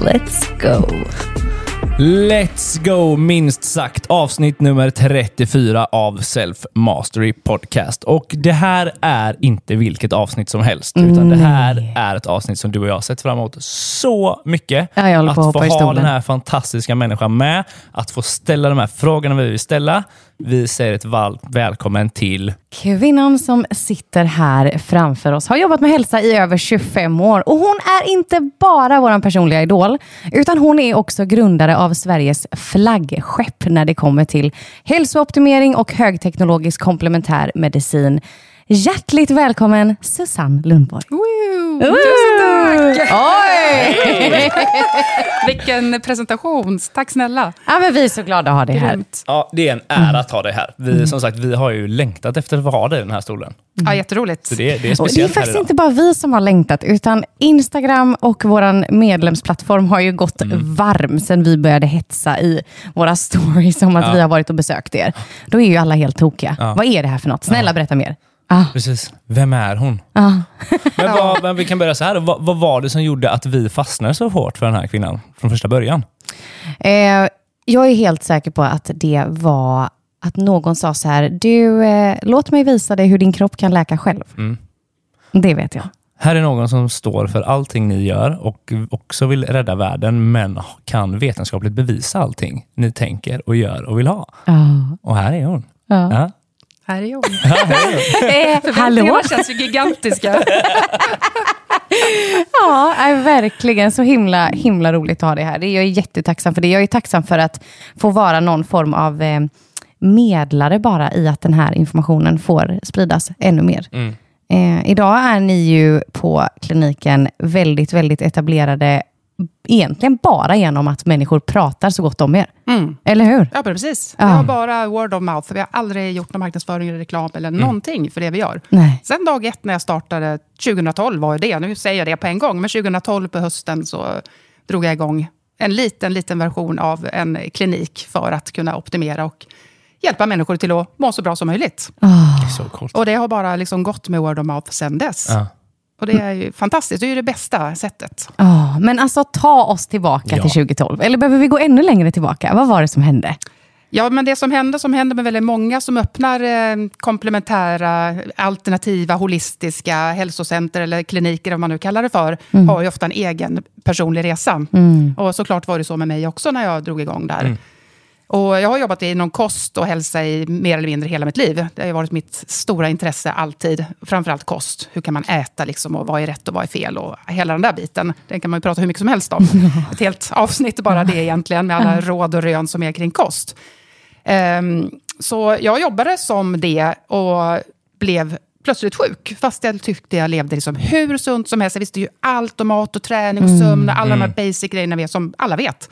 Let's go! Let's go, minst sagt. Avsnitt nummer 34 av Self Mastery Podcast. Och det här är inte vilket avsnitt som helst, utan det här är ett avsnitt som du och jag har sett fram emot så mycket. Ja, att att få ha den här fantastiska människan med, att få ställa de här frågorna vi vill ställa. Vi säger ett varmt välkommen till Kvinnan som sitter här framför oss har jobbat med hälsa i över 25 år och hon är inte bara vår personliga idol, utan hon är också grundare av Sveriges flaggskepp när det kommer till hälsooptimering och högteknologisk komplementär medicin. Hjärtligt välkommen Susanne Lundborg. Tusen tack! Oj! Vilken presentation. Tack snälla. Ja, men vi är så glada att ha dig här. Ja, det är en ära att ha dig här. Vi, som sagt, vi har ju längtat efter att ha dig i den här stolen. Ja, jätteroligt. Så det, det är Och speciellt det är faktiskt inte bara vi som har längtat, utan Instagram och vår medlemsplattform har ju gått Mm. varm sedan vi började hetsa i våra stories om att Ja. vi har varit och besökt er. Då är ju alla helt tokiga. Ja. Vad är det här för något? Snälla berätta mer. Ah, Precis. Vem är hon? ah. Men, vad, men vi kan börja så här. Vad, vad var det som gjorde att vi fastnade så hårt för den här kvinnan från första början? Eh, jag är helt säker på att det var att någon sa så här, du, eh, låt mig visa dig hur din kropp kan läka själv. Mm. Det vet jag. Här är någon som står för allting ni gör och också vill rädda världen, men kan vetenskapligt bevisa allting ni tänker och gör och vill ha. Ja. Och här är hon. Ja. Här är hon. Ja, här är hon. Eh, hallå? Känns ju gigantiska. Ja, är verkligen så himla, himla roligt att ha dig här. Det är jag jättetacksam för det. Jag är tacksam för att få vara någon form av eh, medlare bara i att den här informationen får spridas ännu mer. Mm. Eh, idag är ni ju på kliniken väldigt, väldigt etablerade egentligen bara genom att människor pratar så gott om er. Mm. Eller hur? Ja, precis. Ja. Vi har bara word of mouth. Vi har aldrig gjort någon marknadsföring eller reklam eller någonting för det vi gör. Nej. Sen dag ett när jag startade, 2012 var det, nu säger jag det på en gång, men 2012 på hösten så drog jag igång en liten, liten version av en klinik för att kunna optimera och hjälpa människor till att må så bra som möjligt. Så coolt. Och det har bara liksom gått med word of mouth sen dess. Ja. Och det är ju fantastiskt. Det är ju det bästa sättet. Ja, men alltså ta oss tillbaka Ja. till 2012. Eller behöver vi gå ännu längre tillbaka? Vad var det som hände? Ja, men det som händer, som händer med väldigt många som öppnar eh, komplementära, alternativa, holistiska hälsocenter eller kliniker, vad man nu kallar det för, har ju ofta en egen personlig resa. Och såklart var det så med mig också när jag drog igång där. Och jag har jobbat inom kost och hälsa i mer eller mindre hela mitt liv. Det har varit mitt stora intresse alltid. Framförallt kost. Hur kan man äta liksom, och vad är rätt och vad är fel? Och hela den där biten, den kan man ju prata hur mycket som helst om. Ett helt avsnitt bara det egentligen, med alla råd och rön som är kring kost. Ehm, så jag jobbade som det och blev plötsligt sjuk. Fast jag tyckte jag levde liksom hur sunt som helst. Jag visste ju allt om mat och träning och sömn. Alla de här basic grejerna som alla vet.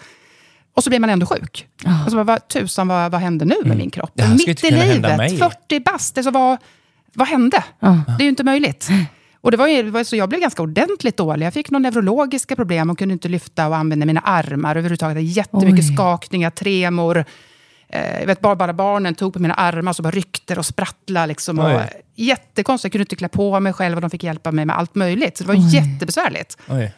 Och så blir man ändå sjuk. Alltså, vad, vad tusan, vad, vad hände nu med min kropp? Det Mitt i livet, mig. 40 bast. Alltså, vad, vad hände? Det är ju inte möjligt. Och det var ju, så jag blev ganska ordentligt dålig. Jag fick några neurologiska problem och kunde inte lyfta och använda mina armar överhuvudtaget. Jättemycket Oj. skakningar, tremor. Eh, jag vet bara, bara barnen tog på mina armar så bara ryckte och sprattlade. Liksom, och, Oj. jättekonstigt, jag kunde inte klä på mig själv och de fick hjälpa mig med allt möjligt. Så det var jättebesvärligt. Oj.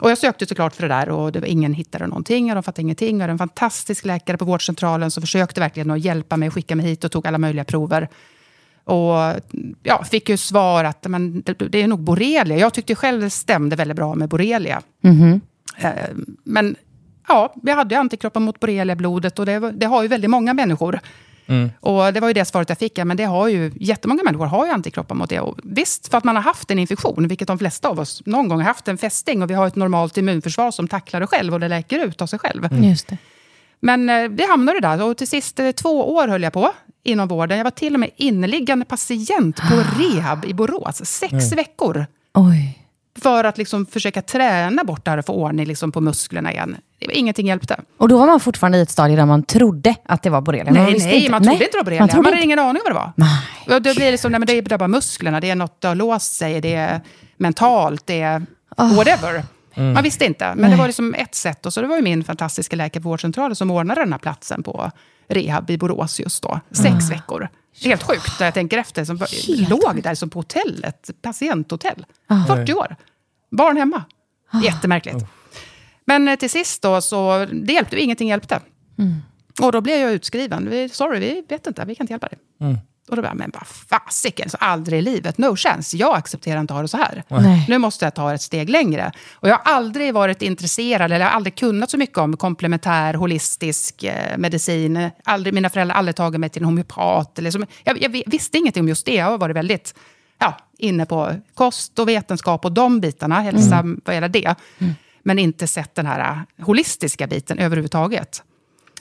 Och jag sökte såklart för det där och det var ingen hittade någonting och de fattade ingenting. Jag hade en fantastisk läkare på vårdcentralen som försökte verkligen att hjälpa mig, skicka mig hit och tog alla möjliga prover. Och ja, fick ju svar att men, det, det är nog borrelia. Jag tyckte själv det stämde väldigt bra med borrelia. Eh, men ja, vi hade ju antikroppar mot borrelia-blodet och det, det har ju väldigt många människor. Och det var ju det svaret jag fick, ja, men det har ju, jättemånga människor har ju antikroppar mot det. Och visst, för att man har haft en infektion, vilket de flesta av oss någon gång har haft en fästing och vi har ett normalt immunförsvar som tacklar det själv och det läker ut av sig själv. Just det. Men eh, det hamnade där och till sist eh, två år höll jag på inom vården. Jag var till och med inneliggande patient på rehab i Borås, sex veckor. Oj. För att liksom försöka träna bort det här och få ordning liksom på musklerna igen. Ingenting hjälpte. Och då var man fortfarande i ett stadie där man trodde att det var borrelia. Nej, nej, man trodde inte det var borrelia. Man, man hade inte. ingen aning vad det var. Nej. Och det blir liksom, nej, men det är bara musklerna, det är något det har låst sig, det är mentalt, det är whatever. Man visste inte, men Nej. det var liksom ett sätt. Och så det var ju min fantastiska läkare på vårdcentralen som ordnade den här platsen på rehab i Borås just då. Sex veckor. Helt sjukt, när jag tänker efter. Som Helt låg där som på hotellet, patienthotell. 40 år. Barn hemma. Jättemärkligt. Men eh, till sist då, så det hjälpte, ingenting hjälpte. Och då blev jag utskriven. Vi, sorry, vi vet inte, vi kan inte hjälpa dig. Och då bara, men vad fasiken, så aldrig i livet, no chance. Jag accepterar inte att ha det så här. Nej. Nu måste jag ta ett steg längre. Och jag har aldrig varit intresserad, eller jag har aldrig kunnat så mycket om komplementär, holistisk eh, medicin. Aldrig, mina föräldrar har aldrig tagit mig till en homeopat. Eller som, jag, jag visste ingenting om just det. Jag har varit väldigt ja, inne på kost och vetenskap och de bitarna, hälsa, vad gäller det. Men inte sett den här eh, holistiska biten överhuvudtaget.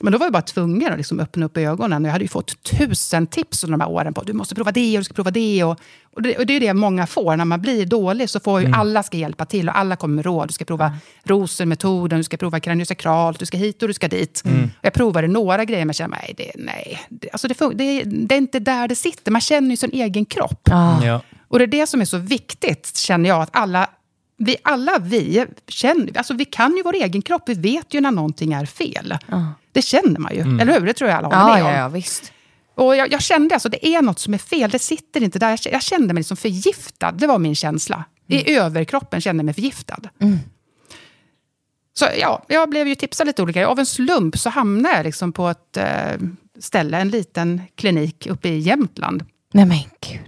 Men då var jag bara tvungen att liksom öppna upp ögonen. Jag hade ju fått tusen tips under de här åren på du måste prova det och du ska prova det. Och, och, det, och det är det många får. När man blir dålig så får ju alla ska hjälpa till och alla kommer med råd. Du ska prova rosenmetoden, du ska prova kraniosakralt, du ska hit och du ska dit. Och jag provade några grejer men kände, nej, det, nej. Det, alltså det, det, det är inte där det sitter. Man känner ju sin egen kropp. Ja. Ja. Och det är det som är så viktigt, känner jag, att alla vi, alla vi känner, alltså vi kan ju vår egen kropp, vi vet ju när någonting är fel. Det känner man ju, eller hur? Det tror jag alla håller Ja, med om. ja, ja, visst. Och jag, jag kände alltså, det är något som är fel, det sitter inte där. Jag, jag kände mig liksom förgiftad, det var min känsla. I överkroppen kände jag mig förgiftad. Så ja, jag blev ju tipsad lite olika. Av en slump så hamnade jag liksom på ett eh, ställe, en liten klinik uppe i Jämtland Nej men gud.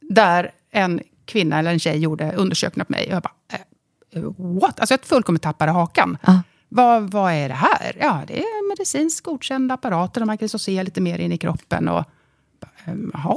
där en kvinna eller en tjej gjorde undersökningar på mig. Och jag bara, eh, what? Alltså jag fullkomligt tappade hakan. Ja. Vad, vad är det här? Ja, det är medicinskt godkända apparater där man kan liksom se lite mer in i kroppen. Och, ehm, jaha.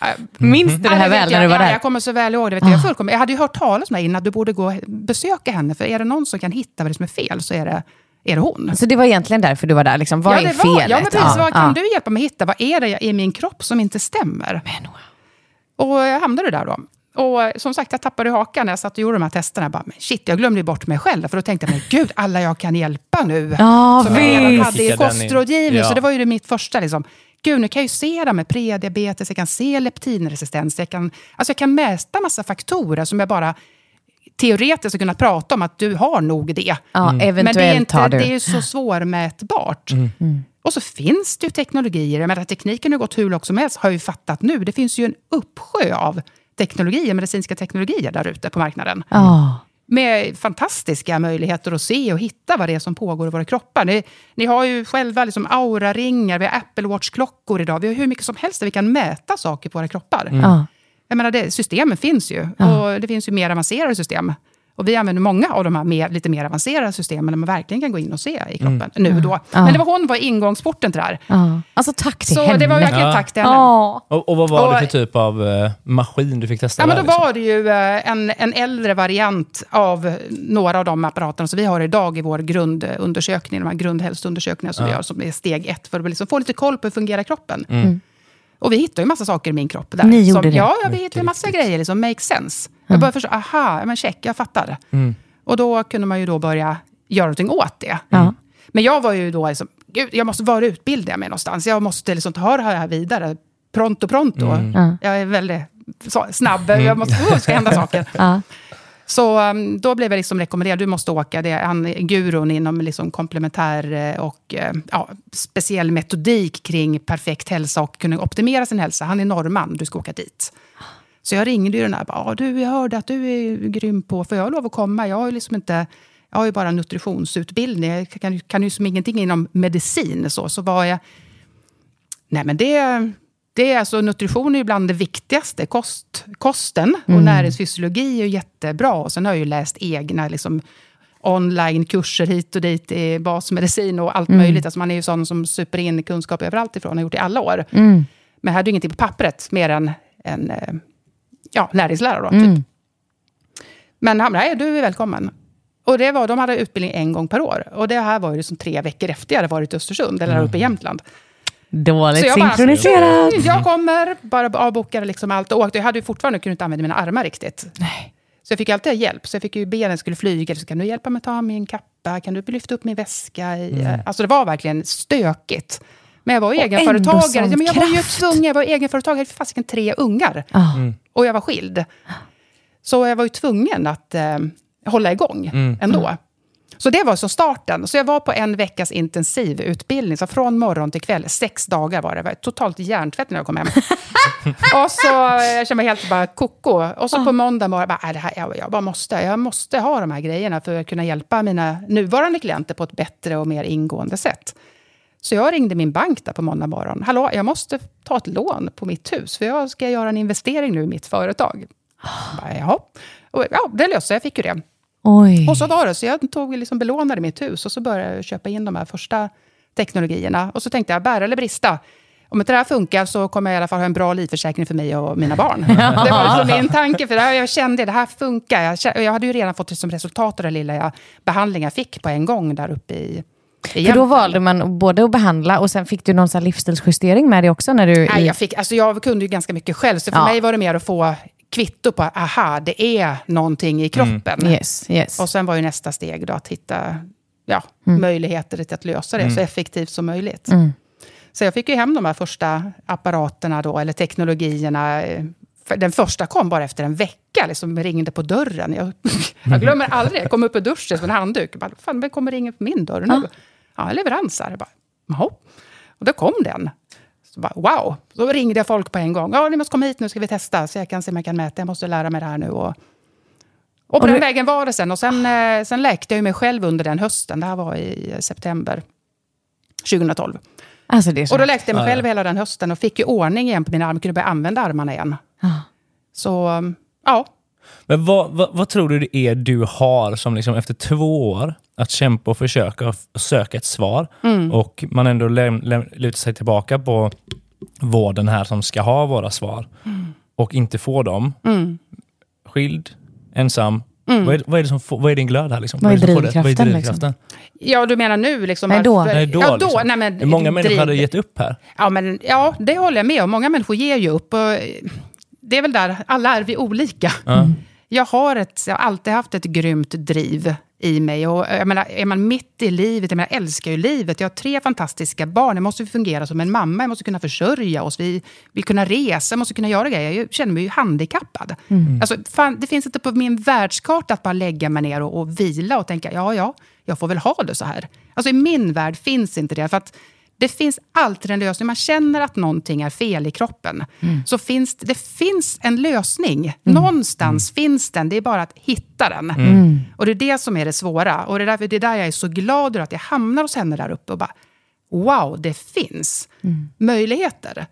Äh, Minns du det ja, här väl när du var ja, där? Ah. Jag kommer så väl ihåg det. Vet jag, jag, fullkomligt, jag hade ju hört talas om det innan, att du borde gå och besöka henne. För är det någon som kan hitta vad det är som är fel så är det, är det hon. Så det var egentligen därför du var där? Liksom. Vad ja, är det var, felet? Ja, men precis. vad kan ja. du hjälpa mig hitta? Vad är det i min kropp som inte stämmer? Men, wow. Och jag hamnade där då. Och eh, som sagt, jag tappade hakan när jag satt och gjorde de här testerna. Jag bara, men shit, jag glömde bort mig själv. För då tänkte jag, men gud, alla jag kan hjälpa nu. Ja, som jag redan visst. hade i kostrådgivning. Ja. Så det var ju det mitt första. Liksom. Gud, nu kan jag ju se det med prediabetes, jag kan se leptinresistens. Jag kan, alltså jag kan mäta massa faktorer som jag bara teoretiskt har kunnat prata om att du har nog det. Ja, Men det är, inte, det är ju så svårmätbart. Och så finns det ju teknologier. Jag menar, tekniken har gått hur långt som helst, har jag ju fattat nu. Det finns ju en uppsjö av teknologier, medicinska teknologier där ute på marknaden. Ja. Med fantastiska möjligheter att se och hitta vad det är som pågår i våra kroppar. Ni, ni har ju själva liksom aura-ringar, vi har Apple Watch-klockor idag. Vi har hur mycket som helst där vi kan mäta saker på våra kroppar. Ja. Jag menar, det, systemen finns ju. Och det finns ju mer avancerade system. Och vi använder många av de här mer, lite mer avancerade systemen där man verkligen kan gå in och se i kroppen. Nu då. Ja. Men det var hon var ingångsporten till det här. Ja. Alltså tack till Så henne. det var verkligen Ja. tack till henne. Ja. Och, och vad var det Och- för typ av eh, maskin du fick testa? Ja, men då liksom? var det ju eh, en, en äldre variant av några av de apparaterna som vi har idag i vår grundundersökning, de här grundhälsoundersökningarna som vi gör som är steg ett, för att liksom få lite koll på hur fungerar kroppen. Och vi hittade ju massa saker i min kropp. Där, Ni gjorde som, det? Ja, ja, vi hittade massa grejer, liksom, make sense. Jag började förstå, aha, men check, jag fattar. Och då kunde man ju då börja göra någonting åt det. Ja. Men jag var ju då, liksom, gud, jag måste vara utbilda mig någonstans. Jag måste liksom ta det här vidare. Pronto, pronto. Ja. Jag är väldigt snabb. Jag måste, oh, det ska hända saker. Så um, då blev jag liksom rekommenderad, du måste åka. Det är han, gurun inom liksom komplementär eh, och eh, ja, speciell metodik kring perfekt hälsa och kunna optimera sin hälsa. Han är norrman, du ska åka dit. Så jag ringde ju den här, bara, "Ja, du, jag hörde att du är grym på, får jag lov att komma? Jag har ju liksom inte, jag har ju bara nutritionsutbildning, jag kan, kan ju som ingenting inom medicin. Så, så var jag, nej men det, det är alltså, nutrition är ju bland det viktigaste. Kost, kosten och näringsfysiologi är ju jättebra. Och sen har jag ju läst egna liksom, online-kurser hit och dit i basmedicin och allt möjligt. Alltså man är ju sån som super in kunskap överallt ifrån, har gjort i alla år. Mm. Men jag hade ju ingenting på pappret mer än en ja, näringslära. Då, Mm. typ. Men han nej, du är välkommen. Och det var, de hade utbildning en gång per år. Och det här var ju liksom tre veckor efter jag hade varit i Östersund, eller här uppe i Jämtland. Dåligt Så jag bara, synkroniserat. Jag kommer, bara avbokade liksom allt och åkte. Jag hade ju fortfarande kunnat inte använda mina armar riktigt. Nej. Så jag fick alltid hjälp. Så jag fick ju benen skulle flyga. Så kan du hjälpa mig att ta min kappa? Kan du lyfta upp min väska? Mm. Alltså det var verkligen stökigt. Men jag var ju egenföretagare. Ja, men jag var ju kraft. tvungen. Jag var egenföretagare. Jag hade fasiken tre ungar. Ah. Och jag var skild. Så jag var ju tvungen att eh, hålla igång ändå. Så det var så starten. Så jag var på en veckas intensiv utbildning. Så från morgon till kväll, sex dagar var det. Jag var totalt hjärntvätt när jag kom hem. och så eh, jag kände mig helt bara koko. Och så på måndag morgon, bara, "Nej, det här, jag, jag bara måste. Jag måste ha de här grejerna för att kunna hjälpa mina nuvarande klienter på ett bättre och mer ingående sätt. Så jag ringde min bank där på måndag morgon. Hallå, jag måste ta ett lån på mitt hus, för jag ska göra en investering nu i mitt företag. Jag Bara, Jaha. Och, ja, det löste jag, jag fick ju det. Oj. Och så var det, så jag tog liksom belånade mitt hus och så började jag köpa in de här första teknologierna. Och så tänkte jag, bära eller brista. Om inte det här funkar så kommer jag i alla fall ha en bra livförsäkring för mig och mina barn. Det var liksom min tanke, för det här, jag kände det här funkar. Jag, jag hade ju redan fått som resultat av det lilla behandling jag fick på en gång där uppe i För då valde man både att behandla och sen fick du någon livsstilsjustering med dig också? När du, Nej, jag, fick, alltså jag kunde ju ganska mycket själv, så för Ja. mig var det mer att få kvitto på att aha, det är någonting i kroppen. Yes, yes. Och sen var ju nästa steg då att hitta ja, Mm. möjligheter till att lösa det så effektivt som möjligt. Mm. Så jag fick ju hem de här första apparaterna då, eller teknologierna. Den första kom bara efter en vecka, liksom ringde på dörren. Jag, jag glömmer aldrig, jag kom upp ur duschen som en handduk. Jag Bara, Fan, vem kommer ringa på min dörr nu? Ja, leverans här. Jag bara, Jaha. Och då kom den. Så bara, wow! Då ringde jag folk på en gång. Ja, ni måste komma hit nu ska vi testa, så jag kan se om jag kan mäta. Jag måste lära mig det här nu. Och, och på Och den vägen var det sen. Och sen, eh, sen läkte jag mig själv under den hösten. Det här var i september 2012. Alltså Och då läkte jag mig Ja, ja. själv hela den hösten och fick ju ordning igen på mina armar. Kunde börja använda armarna igen. Ja. Så, ja. Men vad, vad, vad tror du det är du har som liksom efter två år att kämpa och försöka söka ett svar Mm. och man ändå läm, läm, lutar sig tillbaka på vården här som ska ha våra svar och inte få dem. Mm. Skild, ensam. Vad, är, vad, är det som får, vad är din glöd här? Liksom? Vad är får det? Vad är drivkraften, drivkraften? Ja, du menar nu liksom? Nej, då. att- Nej, då, ja, då. liksom. Nej, men, Många människor driv- hade gett upp här. Ja, men, ja, det håller jag med om. Många människor ger ju upp. Och det är väl där, alla är vi olika. Jag, har ett, jag har alltid haft ett grymt driv i mig. Och, jag menar, är man mitt i livet, jag, menar, jag älskar ju livet. Jag har tre fantastiska barn. Jag måste fungera som en mamma. Jag måste kunna försörja oss. Vi vill kunna resa, jag måste kunna göra grejer. Jag känner mig ju handikappad. Alltså, fan, det finns inte på min världskarta att bara lägga mig ner och, och vila och tänka, ja, ja, jag får väl ha det så här. Alltså, I min värld finns inte det. För att det finns alltid en lösning. Man känner att någonting är fel i kroppen. Så finns det, finns en lösning. Någonstans finns den. Det är bara att hitta den. Och det är det som är det svåra. Och det är, därför, det är där jag är så glad över att jag hamnar hos henne där uppe och bara wow, det finns möjligheter.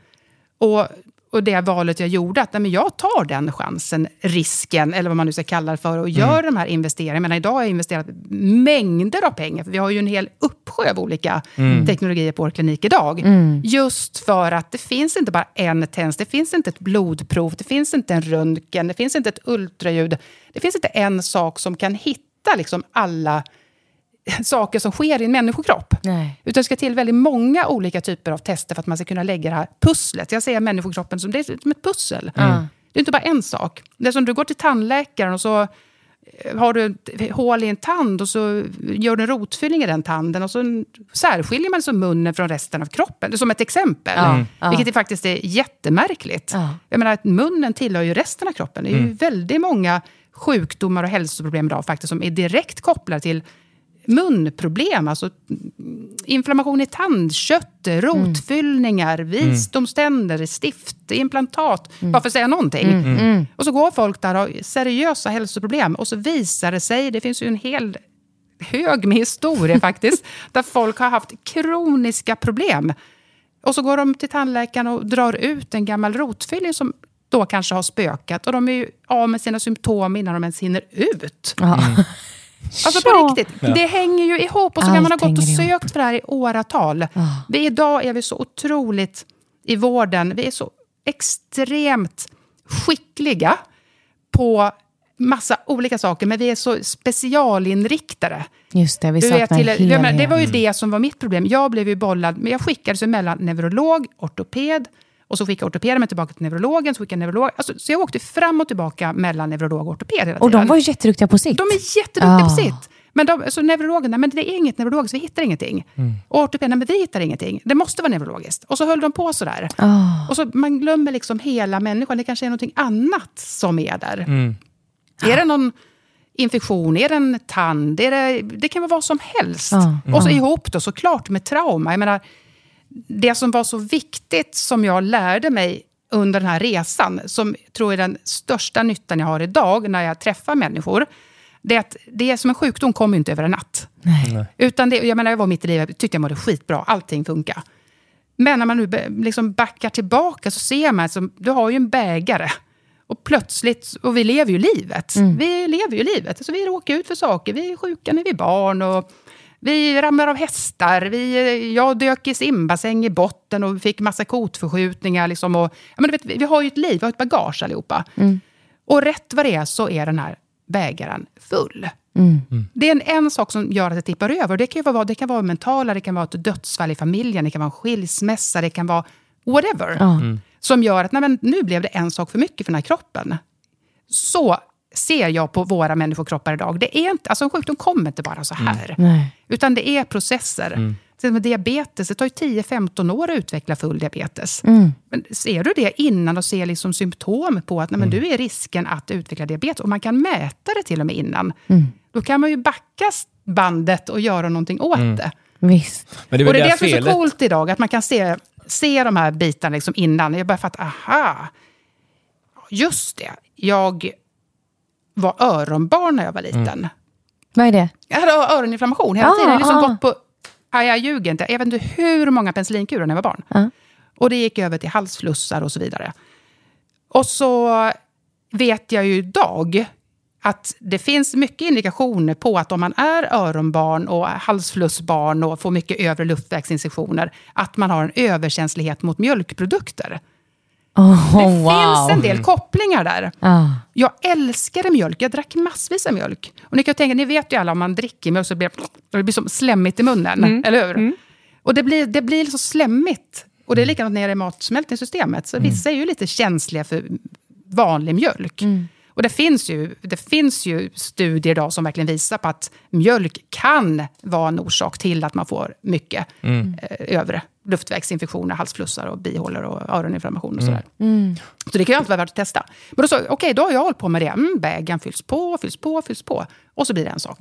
Och, och det valet jag gjorde, att nej, men jag tar den chansen, risken, eller vad man nu ska kalla det för, och gör de här investeringarna. Menar, idag har jag investerat mängder av pengar, för vi har ju en hel uppsjö av olika teknologier på vår klinik idag. Just för att det finns inte bara en test, det finns inte ett blodprov, det finns inte en röntgen, det finns inte ett ultraljud. Det finns inte en sak som kan hitta liksom alla saker som sker i en människokropp. Nej. Utan det ska till väldigt många olika typer av tester för att man ska kunna lägga det här pusslet. Jag ser människokroppen som, det är som ett pussel. Mm. Det är inte bara en sak. Det är som du går till tandläkaren och så eh, har du ett hål i en tand och så gör du en rotfyllning i den tanden och så särskiljer man så munnen från resten av kroppen. Det är som ett exempel. Ja. Vilket det faktiskt är jättemärkligt. Ja. Jag menar, att munnen tillhör ju resten av kroppen. Det är ju väldigt många sjukdomar och hälsoproblem idag faktiskt som är direkt kopplade till munproblem, alltså mm, inflammation i tandkött, rotfyllningar, visdomständer, stift, implantat, bara för att säga någonting. Och så går folk där och har seriösa hälsoproblem och så visar det sig, det finns ju en hel hög med historia faktiskt, där folk har haft kroniska problem. Och så går de till tandläkaren och drar ut en gammal rotfyllning som då kanske har spökat. Och de är ju av med sina symptom innan de ens hinner ut. Ja. Alltså på Ja. riktigt, det hänger ju ihop. Och så kan man ha gått och hänger ihop. sökt för det här i åratal. Vi, idag är vi så otroligt i vården, vi är så extremt skickliga på massa olika saker, men vi är så specialinriktade. Just det, vi saknar till, menar, det var ju det som var mitt problem. Jag blev ju bollad, men jag skickades emellan neurolog, ortoped Och så skickade ortopeden mig tillbaka till neurologen, så skickade neurolog. Alltså, så jag åkte fram och tillbaka mellan neurolog och ortoped hela Och de tiden. var ju jätteduktiga på sitt. De är jätteduktiga på Ah. sitt. Men de, så neurologen, nej, men det är inget neurologiskt, vi hittar ingenting. Och ortopeden, nej, men vi hittar ingenting. Det måste vara neurologiskt. Och så höll de på sådär. Ah. Och så man glömmer liksom hela människan. Det kanske är någonting annat som är där. Är det någon infektion? Är det en tand? Är det, det kan vara vad som helst. Ja. Och så ihop då såklart med trauma. Jag menar, det som var så viktigt som jag lärde mig under den här resan, som tror är den största nyttan jag har idag när jag träffar människor, det är att det är som en sjukdom kommer inte över en natt. Nej. Utan det, jag menar, jag var mitt i livet, jag tyckte jag mådde skitbra, allting funkar. Men när man nu liksom backar tillbaka så ser man att du har ju en bägare. Och plötsligt, och vi lever ju livet. Vi lever ju livet. Alltså vi råkar ut för saker. Vi är sjuka när vi är barn. Och vi ramlar av hästar. Vi, jag dök i simbassäng i botten och fick massa kotförskjutningar. Liksom och, ja, men du vet, vi har ju ett liv, vi har ett bagage allihopa. Och rätt vad det är så är den här bägaren full. Det är en, en sak som gör att det tippar över. Det kan, ju vara, det kan vara mentala, det kan vara ett dödsfall i familjen, det kan vara en skilsmässa, det kan vara whatever. Ja. Som gör att nej, men nu blev det en sak för mycket för den här kroppen. Så ser jag på våra människokroppar idag. Det är inte, alltså en sjukdom kommer inte bara så här. Nej. Utan det är processer. Till med diabetes, det tar ju 10-15 år att utveckla full diabetes. Men ser du det innan och ser liksom symptom på att nej, men du är risken att utveckla diabetes, och man kan mäta det till och med innan, då kan man ju backa bandet och göra någonting åt det. Visst. Men det och det är det som är så coolt idag, att man kan se, se de här bitarna liksom innan. Jag börjar fatta, aha, just det, jag var öronbarn när jag var liten. Vad är det? Jag hade öroninflammation hela Ah, tiden. Jag liksom ah. gått på, aj, jag ljuger inte, jag vet inte hur många penicillinkurer när jag var barn. Ja. Och det gick över till halsflussar och så vidare. Och så vet jag ju idag att det finns mycket indikationer på att om man är öronbarn och halsflussbarn och får mycket övre luftvägsinfektioner, att man har en överkänslighet mot mjölkprodukter. Oh, Det wow. finns en del kopplingar där. Ja. Jag älskade mjölk. Jag drack massvis av mjölk. Och ni kan tänka, ni vet ju alla om man dricker mjölk så blir det, det blir som slemmigt i munnen. Eller hur? Och det blir, det blir så slemmigt. Och det är likadant nere i matsmältningssystemet. Så vissa är ju lite känsliga för vanlig mjölk. Och det finns, ju, det finns ju studier idag som verkligen visar på att mjölk kan vara en orsak till att man får mycket eh, övre luftvägsinfektioner, halsflussar och bihålor och öroninflammation och sådär. Så det kan ju alltid vara värt att testa. Men då sa jag, okej, då har jag hållit på med det. Mm, bägaren fylls på, fylls på, fylls på. Och så blir det en sak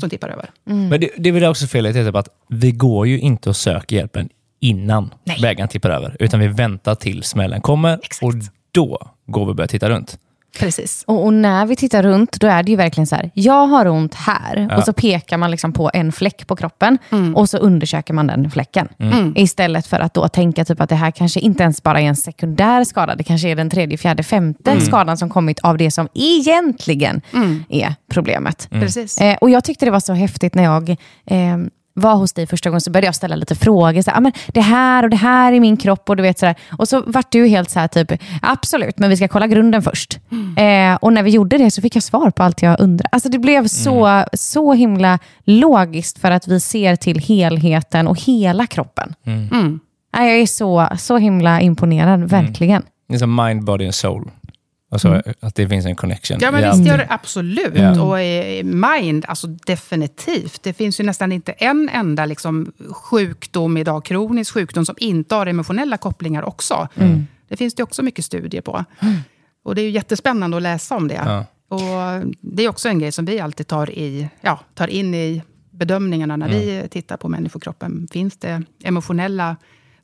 som tippar över. Men det, det är väl också felet, typ att vi går ju inte och söker hjälpen innan Nej. bägaren tippar över, utan vi väntar till smällen kommer Exakt. och då går vi och börjar titta runt. Precis. Och, och när vi tittar runt, då är det ju verkligen så här, jag har ont här. Ja. Och så pekar man liksom på en fläck på kroppen och så undersöker man den fläcken. Istället för att då tänka typ att det här kanske inte ens bara är en sekundär skada, det kanske är den tredje, fjärde, femte skadan som kommit av det som egentligen är problemet. Precis. Eh, och jag tyckte det var så häftigt när jag eh, var hos dig första gången så började jag ställa lite frågor. Så här, ah, men det här och det här i min kropp. Och du vet sådär. Och så vart du helt så här typ, absolut, men vi ska kolla grunden först. Eh, och när vi gjorde det så fick jag svar på allt jag undrade. Alltså det blev så, så himla logiskt för att vi ser till helheten och hela kroppen. Mm. Nej, jag är så, så himla imponerad, verkligen. Det är som mind, body and soul. Alltså att det finns en connection. Ja, men visst gör det absolut. Ja. Och i mind, alltså definitivt. Det finns ju nästan inte en enda liksom, sjukdom idag, kronisk sjukdom, som inte har emotionella kopplingar också. Det finns det också mycket studier på. Och det är ju jättespännande att läsa om det. Ja. Och det är också en grej som vi alltid tar, i, ja, tar in i bedömningarna när vi tittar på människokroppen. Finns det emotionella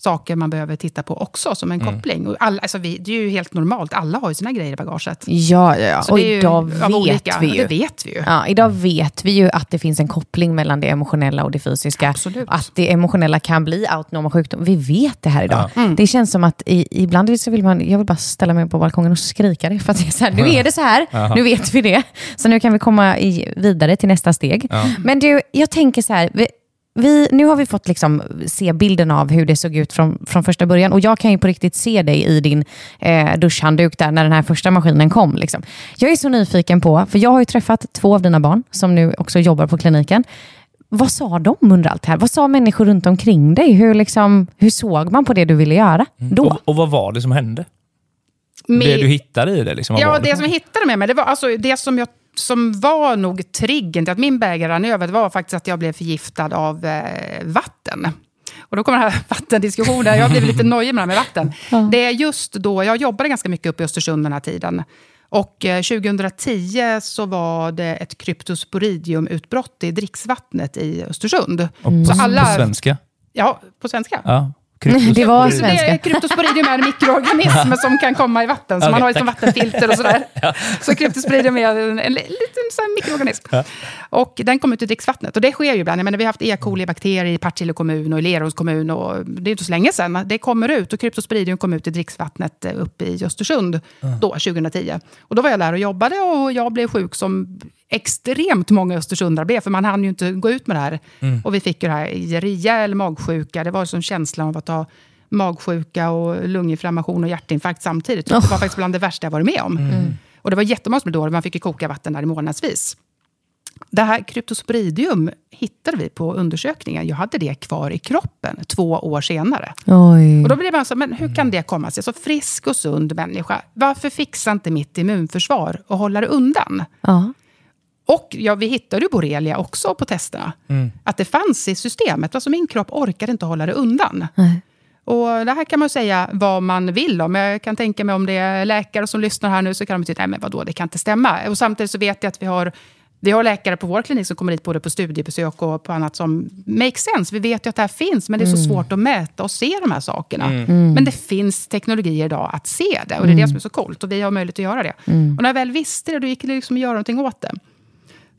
saker man behöver titta på också som en koppling? Och alla, alltså vi, det är ju helt normalt, alla har ju sina grejer i bagaget. Ja, ja, ja. Så och idag vet olika- vi ju. Det vet vi ju. Ja, idag vet vi ju att det finns en koppling mellan det emotionella och det fysiska. Absolut. Att det emotionella kan bli autonoma sjukdom. Vi vet det här idag. Mm. Det känns som att i, ibland så vill man, jag vill bara ställa mig på balkongen och skrika det. För att det är så här, nu är det så här, nu vet vi det. Så nu kan vi komma i, vidare till nästa steg. Men du, jag tänker så här, vi, vi, nu har vi fått liksom se bilden av hur det såg ut från, från första början. Och jag kan ju på riktigt se dig i din eh, duschhandduk där när den här första maskinen kom. Liksom. Jag är så nyfiken på, för jag har ju träffat två av dina barn som nu också jobbar på kliniken. vad sa de under allt det här? Vad sa människor runt omkring dig? Hur, liksom, hur såg man på det du ville göra då? Och, och vad var det som hände? Med- Det du hittade i det? Liksom, Ja, var det som jag hittade med mig, det var alltså det som, jag, som var nog triggern till att min bägare rann över, det var faktiskt att jag blev förgiftad av eh, vatten. Och då kommer den här vattendiskussionen, jag blivit lite nojig med det här med vatten. Det är just då, jag jobbade ganska mycket uppe i Östersund den här tiden. Och eh, 2010 så var det ett kryptosporidiumutbrott i dricksvattnet i Östersund. Och på, Så alla- på svenska? Ja, på svenska. Ja. Det var svenska. Det är kryptosporidium är en mikroorganism som kan komma i vatten. Så Okej, man har tack. vattenfilter och sådär. Så kryptosporidium är en, en li- liten så mikroorganism. Och den kommer ut i dricksvattnet. Och det sker ju ibland. Jag menar, vi har haft E. coli-bakterier i Partille kommun och i Lerums kommun. Och det är inte så länge sedan. Det kommer ut. Och kryptosporidium kom ut i dricksvattnet eh, uppe i Östersund då, 2010. Och då var jag där och jobbade och jag blev sjuk som extremt många östersundare blev. För man hann ju inte gå ut med det här. Och vi fick ju det här rejäl magsjuka. Det var som känslan av att ha magsjuka och lunginflammation och hjärtinfarkt samtidigt. Det var faktiskt bland det värsta jag varit med om. Och det var jättemånga som blev dåliga. Man fick ju koka vatten där i månadsvis. Det här kryptosporidium hittade vi på undersökningen. Jag hade det kvar i kroppen två år senare. Oj. Och då blev man så, men hur kan det komma sig? Så frisk och sund människa, varför fixar inte mitt immunförsvar och håller det undan? Ja. Och ja, vi hittade ju borrelia också på testerna. Att det fanns i systemet. Alltså min kropp orkade inte hålla det undan. Nej. Och det här kan man säga vad man vill om. Jag kan tänka mig om det är läkare som lyssnar här nu så kan de tycka, nej men vadå, det kan inte stämma. Och samtidigt så vet jag att vi har, vi har läkare på vår klinik som kommer hit både på studiebesök och på annat som makes sense. Vi vet ju att det här finns, men det är så svårt att mäta och se de här sakerna. Men det finns teknologier idag att se det och det är det som är så coolt. Och vi har möjlighet att göra det. Och när jag väl visste det, då gick det liksom att göra någonting åt det.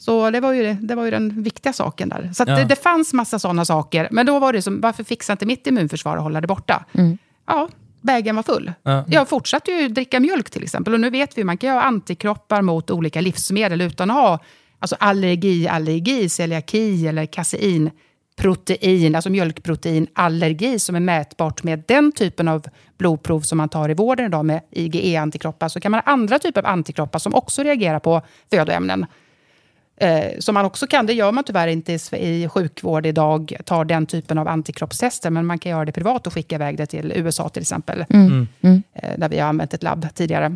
Så det var ju, det, det var ju den viktiga saken där. Så att Ja. det, det fanns massa sådana saker. Men då var det som, varför fixar inte mitt immunförsvar att hålla det borta? Ja, bägaren var full. Ja. Jag fortsatte ju dricka mjölk till exempel. Och nu vet vi, man kan ju ha antikroppar mot olika livsmedel utan att ha alltså allergi, allergi, celiaki eller kasein protein, alltså mjölkprotein, allergi som är mätbart med den typen av blodprov som man tar i vården idag med IgE-antikroppar. Så kan man ha andra typer av antikroppar som också reagerar på födoämnen. Eh, som man också kan, det gör man tyvärr inte i, i sjukvård idag, tar den typen av antikroppstester, men man kan göra det privat och skicka iväg det till USA till exempel. Eh, där vi har använt ett labb tidigare.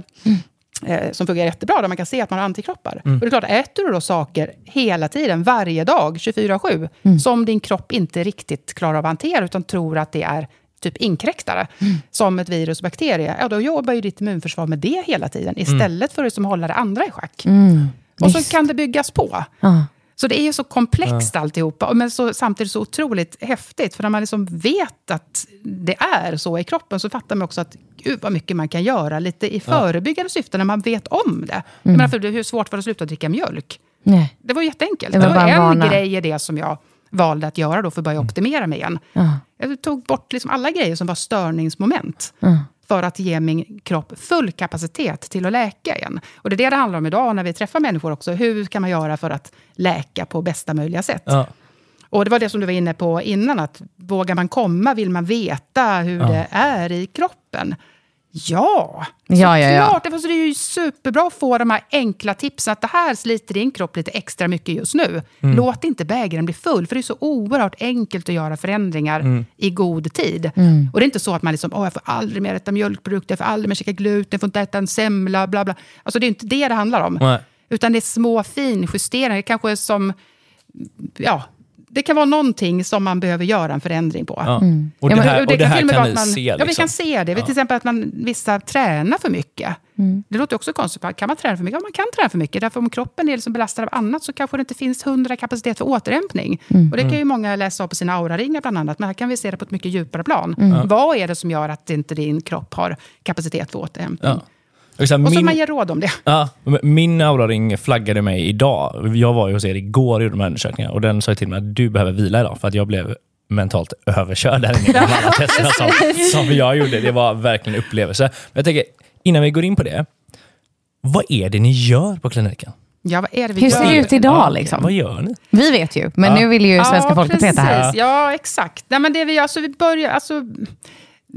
Eh, som fungerar jättebra, där man kan se att man har antikroppar. Och det är klart, äter du då saker hela tiden, varje dag, 24-7, som din kropp inte riktigt klarar av att hantera, utan tror att det är typ inkräktare, som ett virus och bakterie, ja, då jobbar ju ditt immunförsvar med det hela tiden, istället för att som hålla det andra i schack. Och så kan det byggas på. Ja. Så det är ju så komplext alltihopa, men så, samtidigt så otroligt häftigt. För när man liksom vet att det är så i kroppen så fattar man också att gud vad mycket man kan göra lite i förebyggande syfte när man vet om det. Jag menar, för hur svårt var det att sluta dricka mjölk? Nej. Det var jätteenkelt. Det Det var var, bara en en vana. grej i det som jag valde att göra då för att börja optimera mig igen. Ja. Jag tog bort liksom alla grejer som var störningsmoment. Ja. För att ge min kropp full kapacitet till att läka igen. Och det är det det handlar om idag när vi träffar människor också. Hur kan man göra för att läka på bästa möjliga sätt? Ja. Och det var det som du var inne på innan, att vågar man komma, vill man veta hur det är i kroppen? Ja, Ja, ja, ja. såklart. Därför så det är ju superbra att få de här enkla tipsen, att det här sliter din kropp lite extra mycket just nu. Mm. Låt inte bägaren bli full, för det är så oerhört enkelt att göra förändringar Mm. i god tid. Och det är inte så att man liksom, åh, jag får aldrig mer äta mjölkprodukter, jag får aldrig mer käka gluten, jag får inte äta en semla, bla bla. Alltså det är inte det det handlar om. Nej. Utan det är små finjusteringar, kanske som, ja, det kan vara någonting som man behöver göra en förändring på. Ja. Och Ja, det här, och det till här och kan vara ni man, se. Ja, vi Liksom. kan se det. Till exempel att man, vissa tränar för mycket. Det låter också konstigt. Kan man träna för mycket? Ja, man kan träna för mycket. Därför om kroppen är liksom belastad av annat så kanske det inte finns hundra kapacitet för återhämtning. Och det kan ju många läsa av på sina auraringar bland annat. Men här kan vi se det på ett mycket djupare plan. Vad är det som gör att inte din kropp har kapacitet för återhämtning? Ja. Och så Och så min, man ger råd om det. ja, min auraring flaggade mig idag. Jag var ju hos er igår och gjorde de här undersökningarna och den sa till mig att du behöver vila idag för att jag blev mentalt överkörd där inne med alla testerna som, som jag gjorde. Det var verkligen en upplevelse. Men jag tänker, innan vi går in på det, vad är det ni gör på kliniken? Ja, vad är det vi Hur ser det ut idag? Vad Liksom? gör ni? Vi vet ju, men Ja. nu vill ju svenska folket precis. veta här. Ja, exakt. Nej, men det vi gör, alltså, vi börjar, alltså,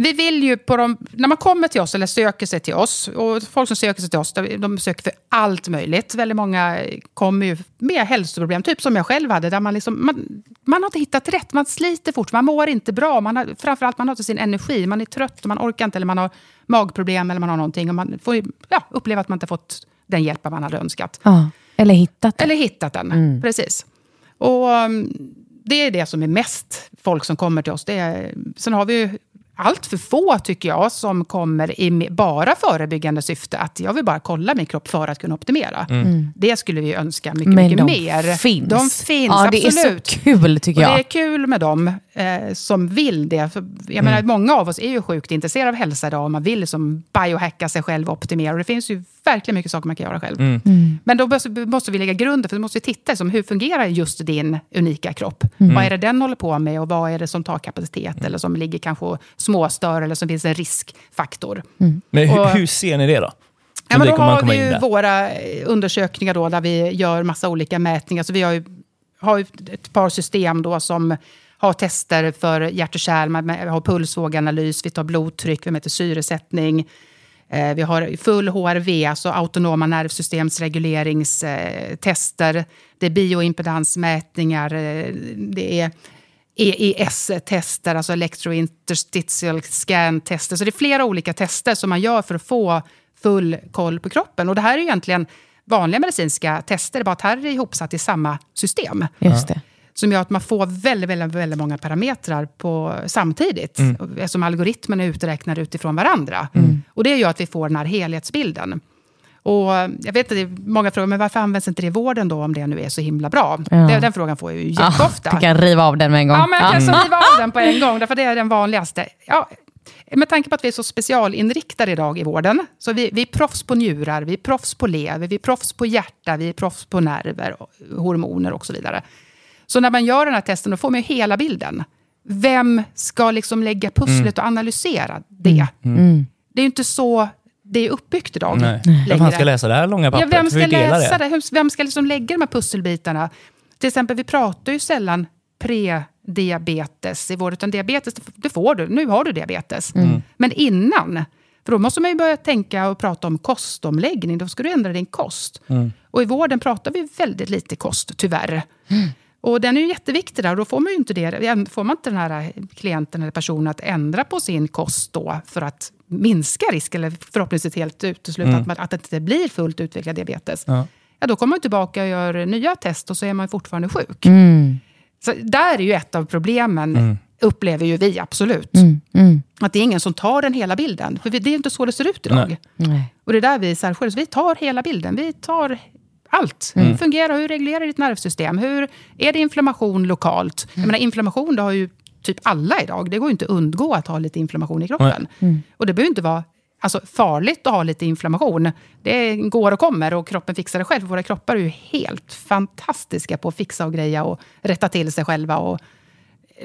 Vi vill ju på de, när man kommer till oss eller söker sig till oss, och folk som söker sig till oss, de, söker för allt möjligt. Väldigt många kommer ju med hälsoproblem, typ som jag själv hade, där man, liksom, man, man har inte hittat rätt, man sliter fort, man mår inte bra, man har, framförallt man har inte sin energi, man är trött, man orkar inte, eller man har magproblem eller man har någonting, och man får ja, uppleva att man inte fått den hjälp man hade önskat. Ja. Eller hittat Eller hittat den, precis. Och um, det är det som är mest folk som kommer till oss. Det är, sen har vi ju allt för få, tycker jag, som kommer i bara förebyggande syfte. Att jag vill bara kolla min kropp för att kunna optimera. Det skulle vi önska mycket, Men mycket de mer. finns. De finns, ja, det absolut. är så kul tycker Och jag. det är kul med dem eh, som vill det. För, jag menar, många av oss är ju sjukt intresserade av hälsa idag. Och man vill liksom biohacka sig själv och optimera. Och det finns ju verkligen mycket saker man kan göra själv. Mm. Men då måste, måste vi lägga grunden, för vi måste titta som hur fungerar just din unika kropp? Mm. Vad är det den håller på med och vad är det som tar kapacitet? Eller som ligger kanske småstör eller som finns en riskfaktor. Men hur, Och- hur ser ni det då? Ja, men då har vi ju våra eh, undersökningar då, där vi gör massa olika mätningar. Så vi har ju, har ju ett par system då som har tester för hjärt och kärl, man vi har pulsvåganalys, vi tar blodtryck, vi mäter syresättning. Eh, vi har full HRV, alltså autonoma nervsystemsregleringstester. Eh, det är bioimpedansmätningar, eh, det är EES-tester, alltså electrointerstitial scan-tester. Så det är flera olika tester som man gör för att få full koll på kroppen. Och det här är egentligen vanliga medicinska tester, bara att här är det ihopsatt i samma system. Just det. Som gör att man får väldigt, väldigt, väldigt många parametrar på, samtidigt. Eftersom algoritmen är uträknade utifrån varandra. Och det gör att vi får den här helhetsbilden. Och jag vet att många frågar, men varför används inte det i vården då, om det nu är så himla bra? Ja. Den, den frågan får jag ju jätteofta. Ah, du kan riva av den med en gång. Ja, men jag kan så riva av den på en gång, därför det är den vanligaste. Ja, med tanke på att vi är så specialinriktade idag i vården, så vi, vi är proffs på njurar, vi är proffs på lever, vi är proffs på hjärta, vi är proffs på nerver, hormoner och så vidare. Så när man gör den här testen, då får man ju hela bilden. Vem ska liksom lägga pusslet och analysera det? Mm. Det är ju inte så det är uppbyggt idag. Nej. Vem ska läsa det här långa Ja, pappret? vem Får ska läsa det? Vem- Vem ska liksom lägga de här pusselbitarna? Till exempel, vi pratar ju sällan pre-diabetes i vård, utan diabetes, det det får du. Nu har du diabetes. Men innan, för då måste man ju börja tänka och prata om kostomläggning. Då ska du ändra din kost. Och i vården pratar vi väldigt lite kost, tyvärr. Och den är ju jätteviktig där och då får man ju inte det. Får man inte den här klienten eller personen att ändra på sin kost då för att minska risk, eller förhoppningsvis helt utesluta att, man, att det inte blir fullt utvecklad diabetes. Ja. Ja, då kommer man tillbaka och gör nya test och så är man fortfarande sjuk. Mm. Så där är ju ett av problemen, upplever ju vi absolut. Mm. Mm. Att det är ingen som tar den hela bilden. För vi- det är inte så det ser ut idag. Nej. Och det är där vi särskiljer oss. Vi tar hela bilden. Vi tar allt. Hur fungerar Hur reglerar ditt nervsystem? Hur Är det inflammation lokalt? Jag menar, inflammation det har ju typ alla idag. Det går ju inte att undgå att ha lite inflammation i kroppen. Och det behöver inte vara alltså, farligt att ha lite inflammation. Det går och kommer och kroppen fixar det själv. Våra kroppar är ju helt fantastiska på att fixa och greja och rätta till sig själva. Och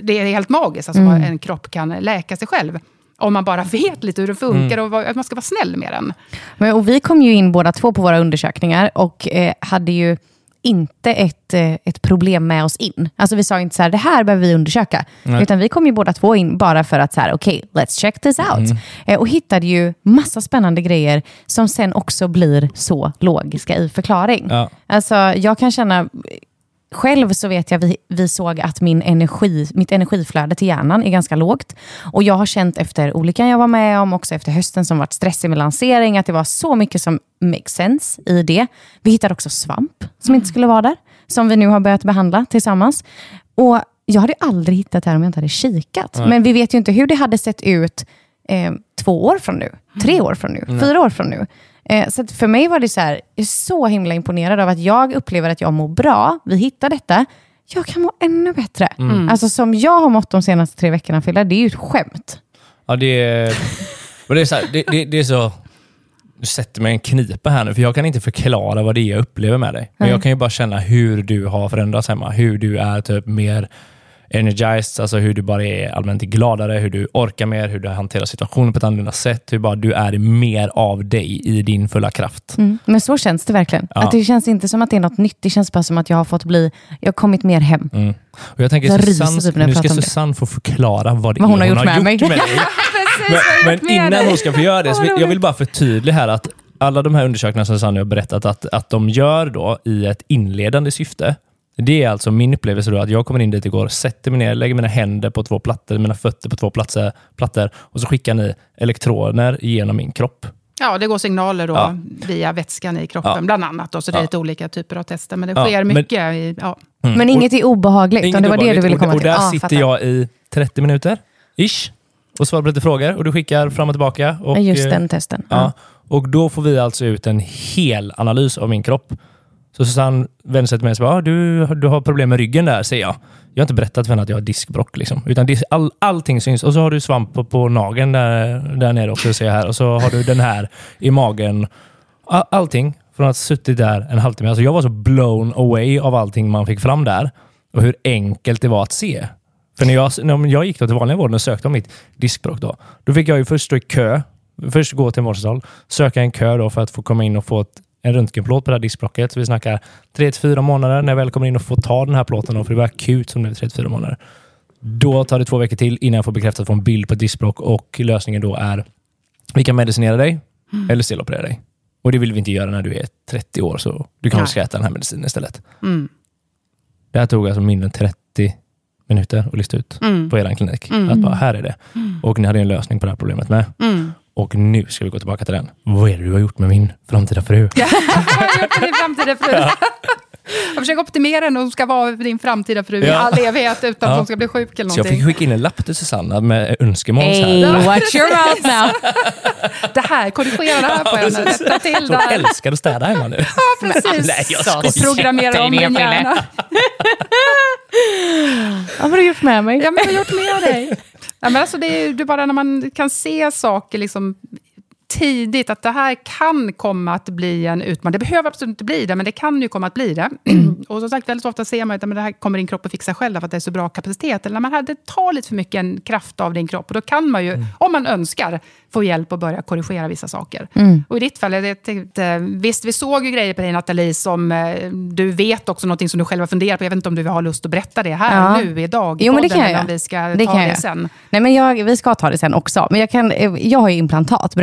det är helt magiskt, alltså, vad en kropp kan läka sig själv. Om man bara vet lite hur det funkar och vad, att man ska vara snäll med den. Men, och vi kom ju in båda två på våra undersökningar och eh, hade ju inte ett, eh, ett problem med oss in. Alltså vi sa inte så här, det här behöver vi undersöka. Utan vi kom ju båda två in bara för att så här, okej, let's check this out. Eh, och hittade ju massa spännande grejer som sen också blir så logiska i förklaring. Ja. Alltså jag kan känna, själv så vet jag, vi, vi såg att min energi, mitt energiflöde till hjärnan är ganska lågt. Och jag har känt efter olyckan jag var med om, också efter hösten som varit stressig med lansering, att det var så mycket som makes sense i det. Vi hittade också svamp som inte skulle vara där, som vi nu har börjat behandla tillsammans. Och jag hade aldrig hittat det här om jag inte hade kikat. Men vi vet ju inte hur det hade sett ut eh, två år från nu, tre år från nu, fyra år från nu. Eh, så för mig var det så här, jag är så himla imponerad av att jag upplever att jag mår bra. Vi hittar detta. Jag kan må ännu bättre. Alltså som jag har mått de senaste tre veckorna, Fille, det är ju ett skämt. Ja, det är, och det är så, här, det, det, det är så... Du sätter mig i en knipa här nu, för jag kan inte förklara vad det är jag upplever med dig. Men jag kan ju bara känna hur du har förändrats hemma. Hur du är typ mer energized, alltså hur du bara är allmänt gladare, hur du orkar mer, hur du hanterar situationen på ett annorlunda sätt. Hur bara du är mer av dig i din fulla kraft. Mm. Men så känns det verkligen. Ja. Att det känns inte som att det är något nytt. Det känns bara som att jag har fått bli, jag har kommit mer hem. Mm. Och jag tänker Jag Susanne, typ nu ska. Susanne få förklara vad det Vad är hon har gjort med mig. dig. Men, vad jag gjort men med innan dig. hon ska få göra det, så jag vill bara förtydliga här att alla de här undersökningarna som Sanny har berättat att, att de gör då i ett inledande syfte. Det är alltså min upplevelse då att jag kommer in dit igår, sätter mig ner, lägger mina händer på två plattor, mina fötter på två platser, plattor och så skickar ni elektroner genom min kropp. Ja, det går signaler då Ja. via vätskan i kroppen, Ja. bland annat. Då, så det är Ja. lite olika typer av tester. Men det Ja, sker men- mycket. i, ja. Men inget är obehagligt, Inget om det var det du ville Och- komma Och till. där Ja, sitter fattar. jag i 30 minuter, ish, och svarar på lite frågor och du skickar fram och tillbaka. Och, Just eh, den testen. Ja. Och då får vi alltså ut en hel analys av min kropp. Så Susanne vände sig till mig och sa, ah, du, du har problem med ryggen där, säger jag. Jag har inte berättat för henne att jag har diskbrock. Liksom. Utan disk, all, allting syns. Och så har du svamp på, på nageln där, där nere också, ser jag här. Och så har du den här i magen. All, allting från att ha suttit där en halvtimme. Alltså jag var så blown away av allting man fick fram där. Och hur enkelt det var att se. För när jag, när jag gick då till vanliga vården och sökte om mitt diskbråck, då, då fick jag ju först stå i kö. Först gå till en vårdcentral, söka en kö då för att få komma in och få ett, en röntgenplåt på det här diskbråcket. Så vi snackar 3-4 månader när jag väl kommer in och får ta den här plåten, då, för det var akut som är 3-4 månader. Då tar det två veckor till innan jag får bekräftat från bild på ett diskbråck och lösningen då är vi kan medicinera dig eller steloperera dig. Och det vill vi inte göra när du är 30 år, så du kan väl ska äta den här medicinen istället. Mm. Det här tog alltså mindre än 30 minuter att lista ut Mm. på er klinik. Mm. Att bara, här är det. Och ni hade en lösning på det här problemet med. Och nu ska vi gå tillbaka till den. Vad är det du har gjort med min framtida fru? Vad har du gjort med din framtida fru? Jag försöker optimera henne, hon ska vara din framtida fru i Ja. all evighet utan Ja. att hon ska bli sjuk eller Så jag fick någonting. skicka in en lapp till Susanna med önskemål. Hey, watch your mouth now. Det här, korrigera det här på henne, rätta till det hon älskar att städa hemma nu. Ja, precis. Nej, jag skojar. Programmera om min hjärna. Vad har du gjort med mig? Ja, men vad har jag gjort med dig? Ja, men alltså, det är ju bara när man kan se saker liksom tidigt, att det här kan komma att bli en utmaning. Det behöver absolut inte bli det, men det kan ju komma att bli det. Och som sagt, väldigt ofta ser man att men det här kommer din kropp att fixa själv, för att det är så bra kapacitet. Eller när man hade, tar lite för mycket en kraft av din kropp, och då kan man ju, om man önskar, få hjälp att börja korrigera vissa saker. Och i ditt fall, jag tänkte, visst, vi såg ju grejer på dig Nathalie, som eh, du vet också någonting som du själv har funderat på. Jag vet inte om du har lust att berätta det här Ja. nu, idag, i Jo, men det podden, kan eller om vi ska Det ta kan det jag. sen. Nej, men jag, vi ska ta det sen också. Men jag, kan, eh, jag har ju implantat,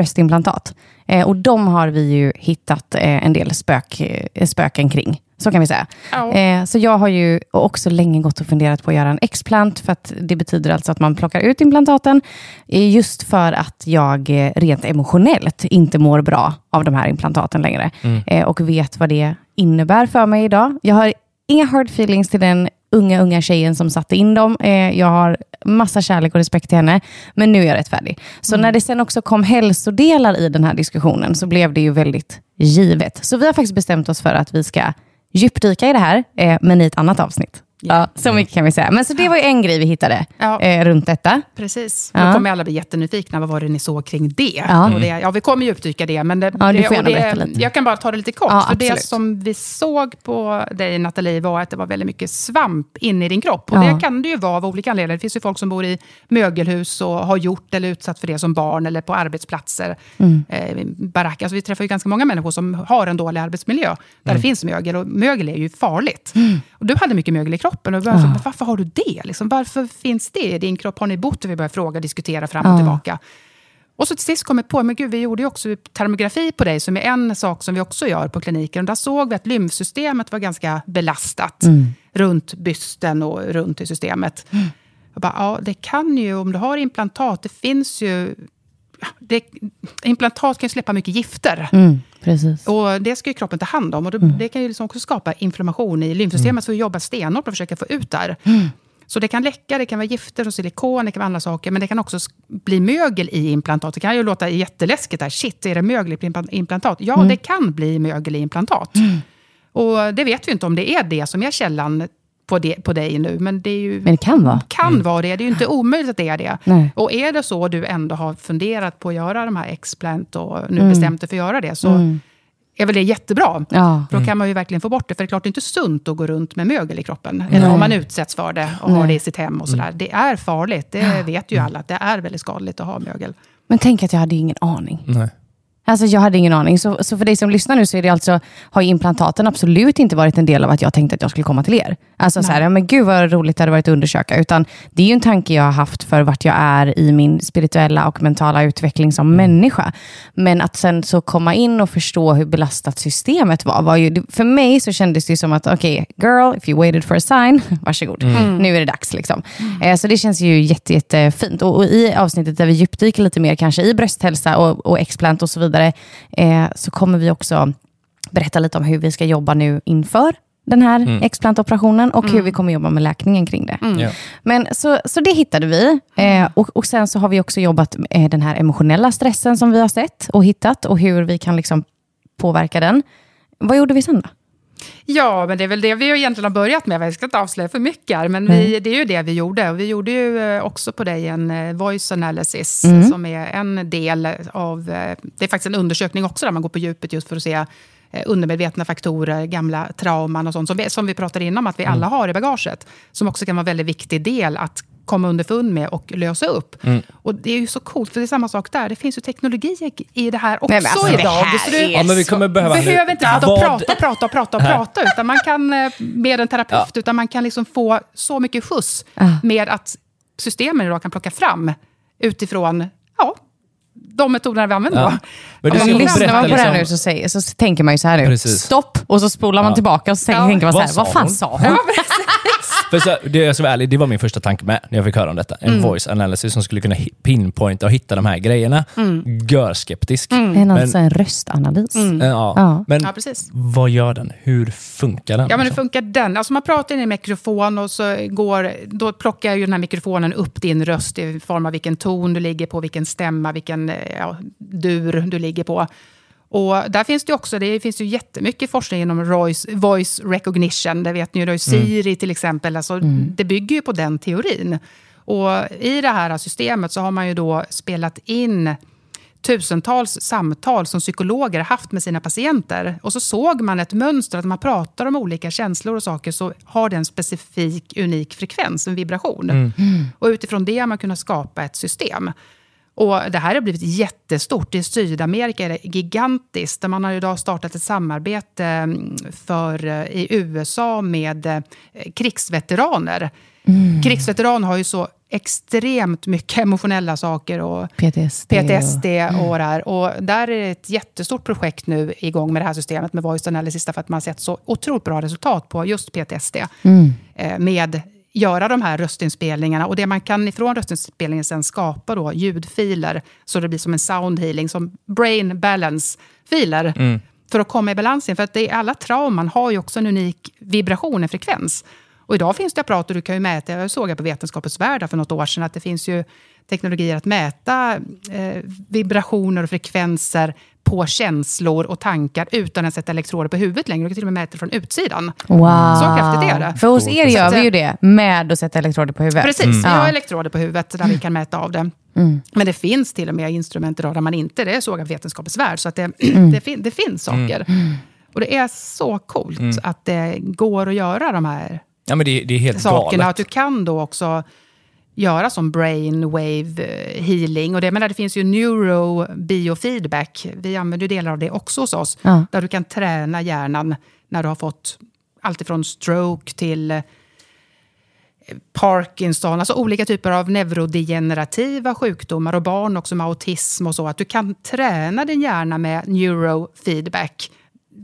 bröstimplantat. Eh, och de har vi ju hittat eh, en del spök, eh, spöken kring. Så kan vi säga. Eh, så jag har ju också länge gått och funderat på att göra en explant. För att det betyder alltså att man plockar ut implantaten. eh, Just för att jag rent emotionellt inte mår bra av de här implantaten längre. Eh, och vet vad det innebär för mig idag. Jag har inga hard feelings till den unga, unga tjejen som satte in dem. Eh, jag har massa kärlek och respekt till henne, men nu är jag rätt färdig. Så när det sen också kom hälsodelar i den här diskussionen så blev det ju väldigt givet. Så vi har faktiskt bestämt oss för att vi ska djupdyka i det här, eh, men i ett annat avsnitt. Ja, så mycket kan vi säga. Men så det var ju en grej vi hittade Ja. eh, runt detta. Precis. Ja. Då kommer alla bli jättenyfikna. Vad var det ni såg kring det? Ja. Det ja, vi kommer ju uppdyka det. Men det, Ja, du det, får det, lite. Jag kan bara ta det lite kort. För det som vi såg på dig, Nathalie, var att det var väldigt mycket svamp inne i din kropp. Och det kan det ju vara av olika anledningar. Det finns ju folk som bor i mögelhus och har gjort eller utsatt för det som barn eller på arbetsplatser. Mm. Eh. Alltså, vi träffar ju ganska många människor som har en dålig arbetsmiljö där Mm. det finns mögel. Och mögel är ju farligt. Och du hade mycket mögel i kroppen. Och varför, varför har du det? Liksom, varför finns det i din kropp? Har ni bott? Och vi börjar fråga, diskutera fram och Ja. tillbaka. Och så till sist kom jag på, men gud, vi gjorde ju också termografi på dig, som är en sak som vi också gör på kliniken. Och där såg vi att lymfsystemet var ganska belastat runt bysten och runt i systemet. Jag bara, ja, det kan ju, om du har implantat, det finns ju... Det, implantat kan ju släppa mycket gifter. Mm. Och det ska ju kroppen ta hand om. Och det, det kan ju liksom också skapa inflammation i lymfsystemet. Så vi jobbar stenhårt på att försöka få ut det här. Så det kan läcka, det kan vara gifter och silikon, det kan vara andra saker. Men det kan också bli mögel i implantat. Det kan ju låta jätteläskigt. Här. Shit, är det mögel i implan- implantat? Ja, det kan bli mögel i implantat. Och det vet vi inte om det är det som är källan på, det, på dig nu. Men det är ju Men det kan vara. kan vara det. Det är ju inte omöjligt att det är det. Nej. Och är det så du ändå har funderat på att göra de här explant och nu Mm. bestämt dig för att göra det, så är väl det jättebra. Ja. För då kan man ju verkligen få bort det. För det är klart det är inte sunt att gå runt med mögel i kroppen. Eller om man utsätts för det och har det i sitt hem och sådär. Det är farligt. Det vet ju alla. att Det är väldigt skadligt att ha mögel. Men tänk att jag hade ingen aning. Nej. Alltså jag hade ingen aning. Så, så för dig som lyssnar nu så är det alltså, har implantaten absolut inte varit en del av att jag tänkte att jag skulle komma till er. Alltså så här, ja, men gud vad roligt det hade varit att undersöka. Utan det är ju en tanke jag har haft för vart jag är i min spirituella och mentala utveckling som människa. Men att sen så komma in och förstå hur belastat systemet var. var ju, för mig så kändes det som att, okej, okay, girl, if you waited for a sign, varsågod. Mm. Nu är det dags. Liksom. Eh, så det känns ju jätte, jättefint. Och, och i avsnittet där vi djupdyker lite mer kanske i brösthälsa och, och explant och så vidare, eh, så kommer vi också berätta lite om hur vi ska jobba nu inför den här mm. explantoperationen och mm. hur vi kommer jobba med läkningen kring det. Mm. Ja. Men, så, så det hittade vi. Eh, och, och Sen så har vi också jobbat med den här emotionella stressen som vi har sett och hittat och hur vi kan liksom påverka den. Vad gjorde vi sen då? Ja, men det är väl det vi egentligen har börjat med. Vi ska inte avslöja för mycket här, men vi, mm. det är ju det vi gjorde. Och vi gjorde ju eh, också på dig en eh, voice analysis, mm. som är en del av... Eh, det är faktiskt en undersökning också, där man går på djupet just för att se undermedvetna faktorer, gamla trauman och sånt som vi, som vi pratade innan att vi mm. alla har i bagaget. Som också kan vara en väldigt viktig del att komma underfund med och lösa upp. Mm. Och Det är ju så coolt, för det är samma sak där. Det finns ju teknologi i det här också Nej, alltså, idag. så du ja, men vi kommer behöva behöver inte ja. prata och prata och prata och prata, utan man kan eh, med en terapeut, ja. utan man kan liksom få så mycket skjuts med att systemen idag kan plocka fram utifrån ja, de metoderna vi använder ja. Men Om man lyssnar man på det här liksom- nu så, säger, så tänker man ju så här nu, Precis. stopp, och så spolar man tillbaka och så ja. tänker man så här, vad, vad fan sa hon? För så, det, jag ska vara ärlig, det var min första tanke med när jag fick höra om detta. En mm. voice analysis som skulle kunna pinpointa och hitta de här grejerna. Mm. Görskeptisk. Mm. En, alltså en röstanalys. Mm. Ja. ja. Men ja, vad gör den? Hur funkar den? Ja, men hur funkar den? Alltså man pratar i en mikrofon och så går, då plockar ju den här mikrofonen upp din röst i form av vilken ton du ligger på, vilken stämma, vilken ja, dur du ligger på. Och där finns det också, det finns ju jättemycket forskning inom voice, voice recognition. Det vet ni ju, mm. Siri mm. till exempel. Alltså, mm. Det bygger ju på den teorin. Och i det här systemet så har man ju då spelat in tusentals samtal som psykologer haft med sina patienter. Och så såg man ett mönster, att när man pratar om olika känslor och saker så har det en specifik, unik frekvens, en vibration. Mm. Och utifrån det har man kunnat skapa ett system. Och det här har blivit jättestort. I Sydamerika är det gigantiskt. Man har idag startat ett samarbete mm, för, eh, i USA med eh, krigsveteraner. Mm. Krigsveteraner har ju så extremt mycket emotionella saker och PTSD, PTSD och, och, här. och där är ett jättestort projekt nu igång med det här systemet med voice analysis, för att man har sett så otroligt bra resultat på just PTSD. Mm. Eh, med göra de här röstinspelningarna. Och det man kan ifrån röstinspelningen sen skapa då, ljudfiler, så det blir som en sound healing, som brain balance-filer. Mm. För att komma i balans igen. För att det, alla trauman har ju också en unik vibration, en frekvens. Och idag finns det apparater du kan ju mäta. Jag såg på Vetenskapens Värld för något år sedan att det finns ju teknologier att mäta eh, vibrationer och frekvenser på känslor och tankar utan att sätta elektroder på huvudet längre. Du kan till och med mäta från utsidan. Wow. Så kraftigt är det. För hos er gör vi ju det med att sätta elektroder på huvudet. Precis, mm. vi har elektroder på huvudet där vi kan mäta av det. Mm. Men det finns till och med instrument idag där man inte, det såg jag Vetenskapens Värld, så att det, mm. det, fin, det, finns saker. Mm. Och det är så coolt mm. att det går att göra de här ja, men det, det är helt sakerna. Galet. Att du kan då också göra som brainwave eh, healing. Och det, menar, det finns ju neurobiofeedback. Vi använder delar av det också hos oss. Ja. Där du kan träna hjärnan när du har fått alltifrån stroke till eh, Parkinson, alltså olika typer av neurodegenerativa sjukdomar och barn också med autism och så. Att du kan träna din hjärna med neurofeedback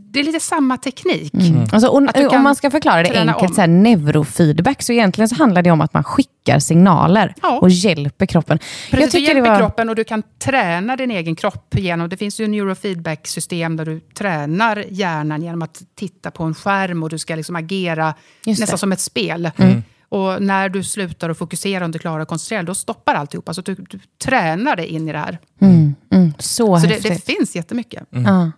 det är lite samma teknik. Mm. Alltså, och, om man ska förklara det enkelt, så här, neurofeedback, så egentligen så handlar det om att man skickar signaler ja. och hjälper kroppen. Precis, du hjälper var... kroppen och du kan träna din egen kropp genom, det finns ju neurofeedback-system där du tränar hjärnan genom att titta på en skärm och du ska liksom agera nästan som ett spel. Mm. Och när du slutar att fokusera och inte klarar att koncentrera då stoppar alltihopa. Så du, du tränar dig in i det här. Mm. Mm. Så, så det, det, finns jättemycket. Mm.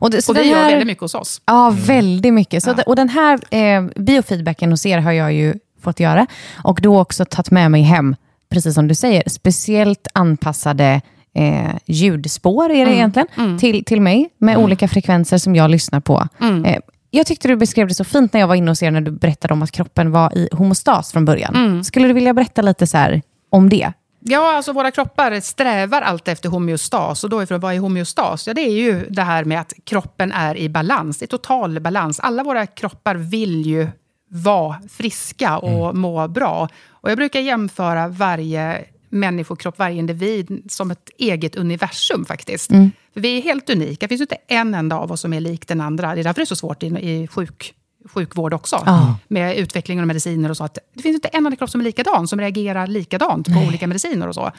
Och, det, och vi gör väldigt mycket hos oss. Ja, mm. väldigt mycket. Så ja. och den här eh, biofeedbacken hos er har jag ju fått göra. Och då också tagit med mig hem, precis som du säger, speciellt anpassade eh, ljudspår är det mm. egentligen, mm. Till, till mig, med mm. olika frekvenser som jag lyssnar på. Mm. Eh, jag tyckte du beskrev det så fint när jag var inne hos er, när du berättade om att kroppen var i homostas från början. Mm. Skulle du vilja berätta lite så här, om det? Ja, alltså våra kroppar strävar alltid efter homeostas. Och då ifrån, vad är homeostas? Ja, det är ju det här med att kroppen är i balans, i total balans. Alla våra kroppar vill ju vara friska och mm. må bra. Och jag brukar jämföra varje människokropp, varje individ, som ett eget universum faktiskt. Mm. För vi är helt unika. Det finns inte en enda av oss som är lik den andra. Det är därför det är så svårt i, i sjuk, sjukvård också. Ah. Med utveckling och mediciner och så. Att det finns inte en enda kropp som är likadan, som reagerar likadant på Nej. olika mediciner och så.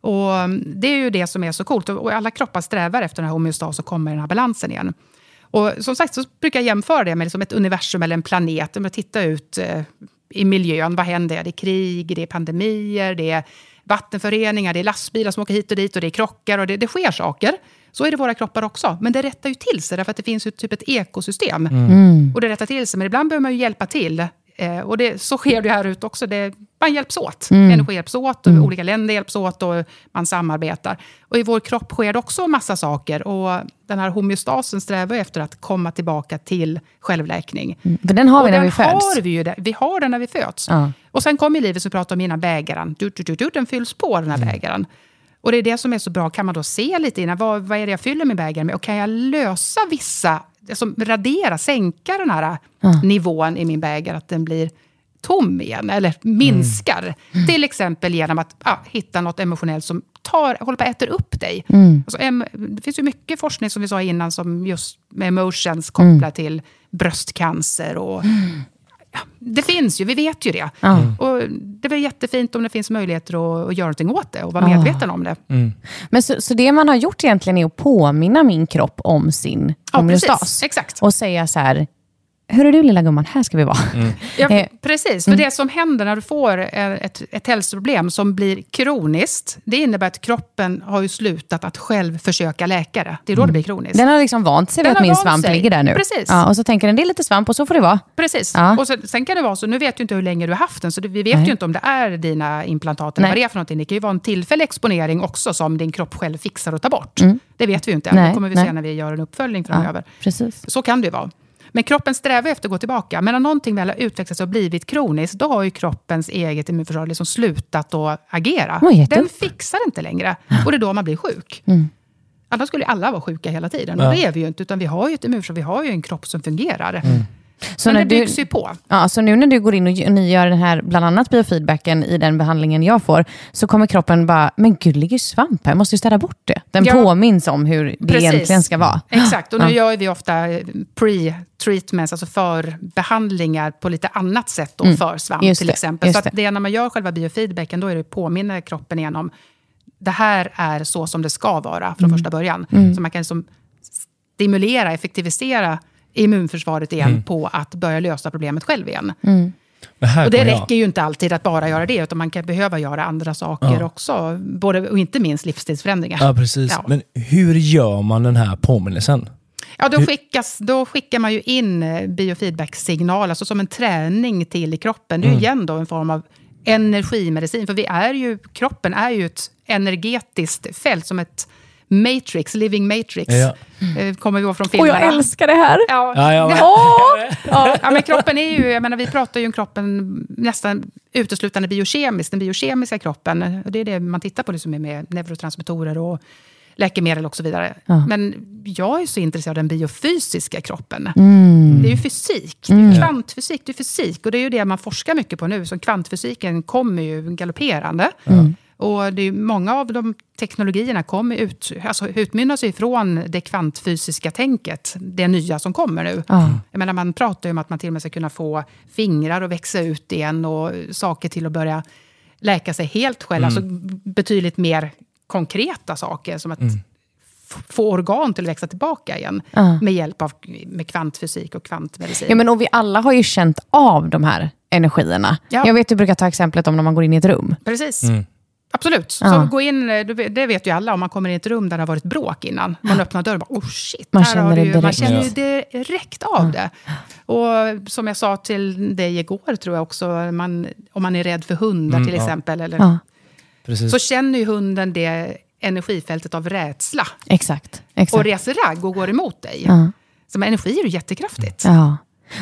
Och mm, Det är ju det som är så coolt. Och alla kroppar strävar efter den här homeostas och kommer i den här balansen igen. Och som sagt så brukar jag jämföra det med liksom ett universum eller en planet. Om jag tittar ut eh, i miljön, vad händer? Det är krig, det är pandemier, det är vattenföreningar, det är lastbilar som åker hit och dit och det är krockar och det, det sker saker. Så är det våra kroppar också. Men det rättar ju till sig, därför att det finns ju typ ett ekosystem. Mm. Och det rättar till sig, men ibland behöver man ju hjälpa till. Eh, och det, så sker det här ute också. Det, man hjälps åt. Mm. Människor hjälps åt, mm. olika länder hjälps åt och man samarbetar. Och i vår kropp sker det också massa saker. Och den här homeostasen strävar efter att komma tillbaka till självläkning. Mm. För den har vi och när vi föds. Har vi, ju det. vi har den när vi föds. Ja. Och sen kommer livet som vi pratade om innan, bägaren. Du, du, du, du, den fylls på, den här mm. bägaren. Och det är det som är så bra. Kan man då se lite innan, vad, vad är det jag fyller min bägare med? Och kan jag lösa vissa, alltså radera, sänka den här mm. nivån i min bägare, att den blir tom igen, eller minskar. Mm. Till exempel genom att ah, hitta något emotionellt som tar, håller på att äter upp dig. Mm. Alltså, em, det finns ju mycket forskning, som vi sa innan, som just med emotions kopplat mm. till bröstcancer och mm det finns ju, vi vet ju det. Mm. Och det är väl jättefint om det finns möjligheter att, att göra någonting åt det och vara medveten om det. Mm. Men så, så, det man har gjort egentligen är att påminna min kropp om sin ja, homeostas? Exakt. Och säga så här, Hörru du lilla gumman, här ska vi vara. Mm. Ja, eh, precis, för mm. det som händer när du får ett, ett hälsoproblem som blir kroniskt, det innebär att kroppen har ju slutat att själv försöka läka det. Det är då mm. det blir kroniskt. Den har liksom vant sig vid att min svamp sig. ligger där nu. Precis. Ja, och så tänker den, det är lite svamp och så får det vara. Precis. Ja. Och så, sen kan det vara så, nu vet du inte hur länge du har haft den, så vi vet Nej. ju inte om det är dina implantat eller vad det är för någonting. Det kan ju vara en tillfällig exponering också som din kropp själv fixar och tar bort. Mm. Det vet vi ju inte än. Det kommer vi se när vi gör en uppföljning framöver. Ja, precis. Så kan det ju vara. Men kroppen strävar efter att gå tillbaka. Men när någonting väl har utvecklats och blivit kroniskt, då har ju kroppens eget immunförsvar liksom slutat att agera. Den fixar inte längre. Och det är då man blir sjuk. Mm. Annars skulle alla vara sjuka hela tiden. Och det är vi ju inte, utan vi har ju ett immunförsvar, vi har ju en kropp som fungerar. Mm. Så Men det byggs du, ju på. Ja, så nu när du går in och ni gör den här, bland annat biofeedbacken i den behandlingen jag får, så kommer kroppen bara, men gud, ligger svamp här, jag måste ju städa bort det. Den ja, påminns om hur det precis. egentligen ska vara. Exakt, och nu ja. gör vi ofta pre-treatments, alltså förbehandlingar på lite annat sätt då, mm. för svamp just till det, exempel. Så att det när man gör själva biofeedbacken, då är det påminner kroppen igen om, det här är så som det ska vara från mm. första början. Mm. Så man kan liksom stimulera, effektivisera immunförsvaret igen mm. på att börja lösa problemet själv igen. Mm. och det räcker jag. ju inte alltid att bara göra det, utan man kan behöva göra andra saker ja. också. Både, och inte minst livsstilsförändringar. Ja, precis. Ja. Men hur gör man den här påminnelsen? Ja, då, skickas, då skickar man ju in eh, biofeedback-signal, alltså som en träning till i kroppen. Det är ju mm. igen då en form av energimedicin. För vi är ju, kroppen är ju ett energetiskt fält, som ett Matrix, Living Matrix. Ja. Mm. Kommer vi ihåg från filmerna. Och jag älskar det här! Ja, ja, ja. ja. ja men kroppen är ju, jag menar, vi pratar ju om kroppen nästan uteslutande biokemiskt, den biokemiska kroppen. Det är det man tittar på, liksom med neurotransmittorer och läkemedel och så vidare. Ja. Men jag är så intresserad av den biofysiska kroppen. Mm. Det är ju fysik, det är mm. kvantfysik, det är fysik. Och det är ju det man forskar mycket på nu. Så kvantfysiken kommer ju galopperande. Mm. Och det är många av de teknologierna kommer ut, alltså utmynnar sig från det kvantfysiska tänket, det nya som kommer nu. Mm. Jag menar, man pratar ju om att man till och med ska kunna få fingrar att växa ut igen och saker till att börja läka sig helt själv. Mm. Alltså betydligt mer konkreta saker, som att mm. få organ till att växa tillbaka igen mm. med hjälp av med kvantfysik och kvantmedicin. Ja, men och vi alla har ju känt av de här energierna. Ja. Jag vet, du brukar ta exemplet om när man går in i ett rum. Precis. Mm. Absolut. Ja. Så gå in, det vet ju alla om man kommer in i ett rum där det har varit bråk innan. Man öppnar dörren och bara, oh shit, man känner, det ju, man känner ju direkt av det. Och som jag sa till dig igår, tror jag också, man, om man är rädd för hundar mm, till exempel, eller, ja. så känner ju hunden det energifältet av rädsla. Exakt. exakt. Och reser ragg och går emot dig. Ja. Så med energi är det jättekraftigt. Ja.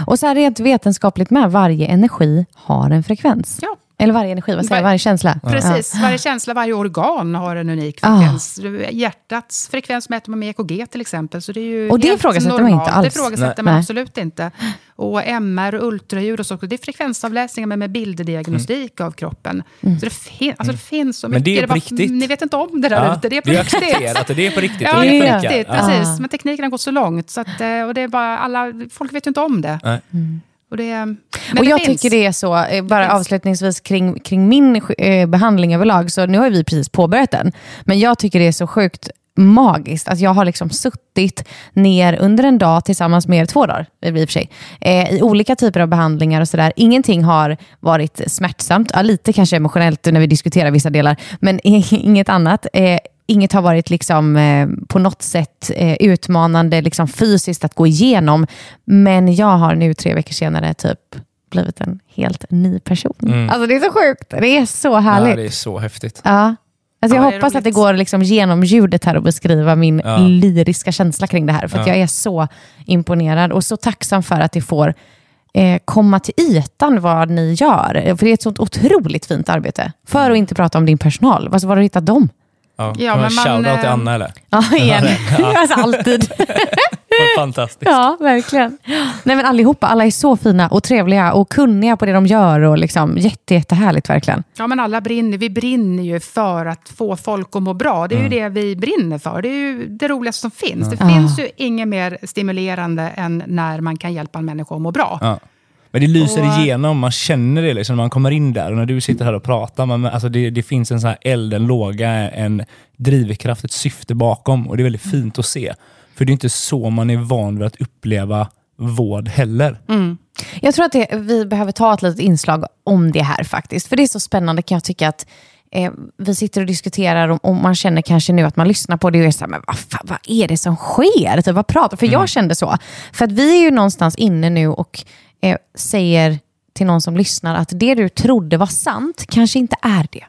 Och så här rent vetenskapligt med, varje energi har en frekvens. Ja. Eller varje energi, vad säger? Var- Varje känsla. Precis, varje känsla, varje organ har en unik Ah. frekvens. Hjärtats frekvens mäter man med EKG till exempel. Så det är ju Och det ifrågasätter man inte alls. Det ifrågasätter man absolut inte. Och MR och ultraljud och så, det är frekvensavläsningar men med bilddiagnostik av kroppen. Mm. Så det, fin- alltså det finns så Men mycket. det är på riktigt. Ni vet inte om det där Ja, ute. Det är på det riktigt. och det är på riktigt. Ja, det det är på riktigt. Ja. Precis. Men tekniken har gått så långt. Så att, eh, och det är bara alla, folk vet ju inte om det. Nej. Och, det men och det jag finns. tycker det är så, eh, bara avslutningsvis kring, kring min eh, behandling överlag, så nu har vi precis påbörjat den, men jag tycker det är så sjukt magiskt att jag har liksom suttit ner under en dag tillsammans med er, två dagar i och för sig, eh, i olika typer av behandlingar och sådär. Ingenting har varit smärtsamt, ja, lite kanske emotionellt när vi diskuterar vissa delar, men inget annat. Eh, Inget har varit liksom, eh, på något sätt eh, utmanande liksom, fysiskt att gå igenom. Men jag har nu tre veckor senare typ blivit en helt ny person. Alltså det är så sjukt. Det är så Ja, härligt. det är så häftigt. Ja. Alltså jag Ja, det hoppas att det går liksom genom ljudet här och beskriva min Ja. lyriska känsla kring det här. För att Ja. jag är så imponerad och så tacksam för att det får eh, komma till ytan vad ni gör. För det är ett sånt otroligt fint arbete. För att inte prata om din personal. Alltså, var har du hittat dem? Ja. Ja, Ja, men man, Shoutout till eh, Anna eller? Ja, igen. alltså alltid. Fantastiskt. Ja, verkligen. Nej, men allihopa, alla är så fina och trevliga och kunniga på det de gör. Och liksom, jätte, jättehärligt verkligen. Ja, men alla brinner. Vi brinner ju för att få folk att må bra. Det är ju det vi brinner för. Det är ju det roligaste som finns. Det Ja. finns ju inget mer stimulerande än när man kan hjälpa en människa att må bra. Men det lyser Och- igenom, man känner det liksom när man kommer in där. Och när du sitter här och pratar, man, alltså det, det finns en sån här eld, en låga, en drivkraft, ett syfte bakom. Och det är väldigt fint att se. För det är inte så man är van vid att uppleva vård heller. Jag tror att det, vi behöver ta ett litet inslag om det här faktiskt. För det är så spännande kan jag tycka att eh, vi sitter och diskuterar och, och man känner kanske nu att man lyssnar på det och är så här, men vad, fan, vad är det som sker? Typ, vad pratar För jag kände så. För att vi är ju någonstans inne nu och eh, säger till någon som lyssnar att det du trodde var sant kanske inte är det.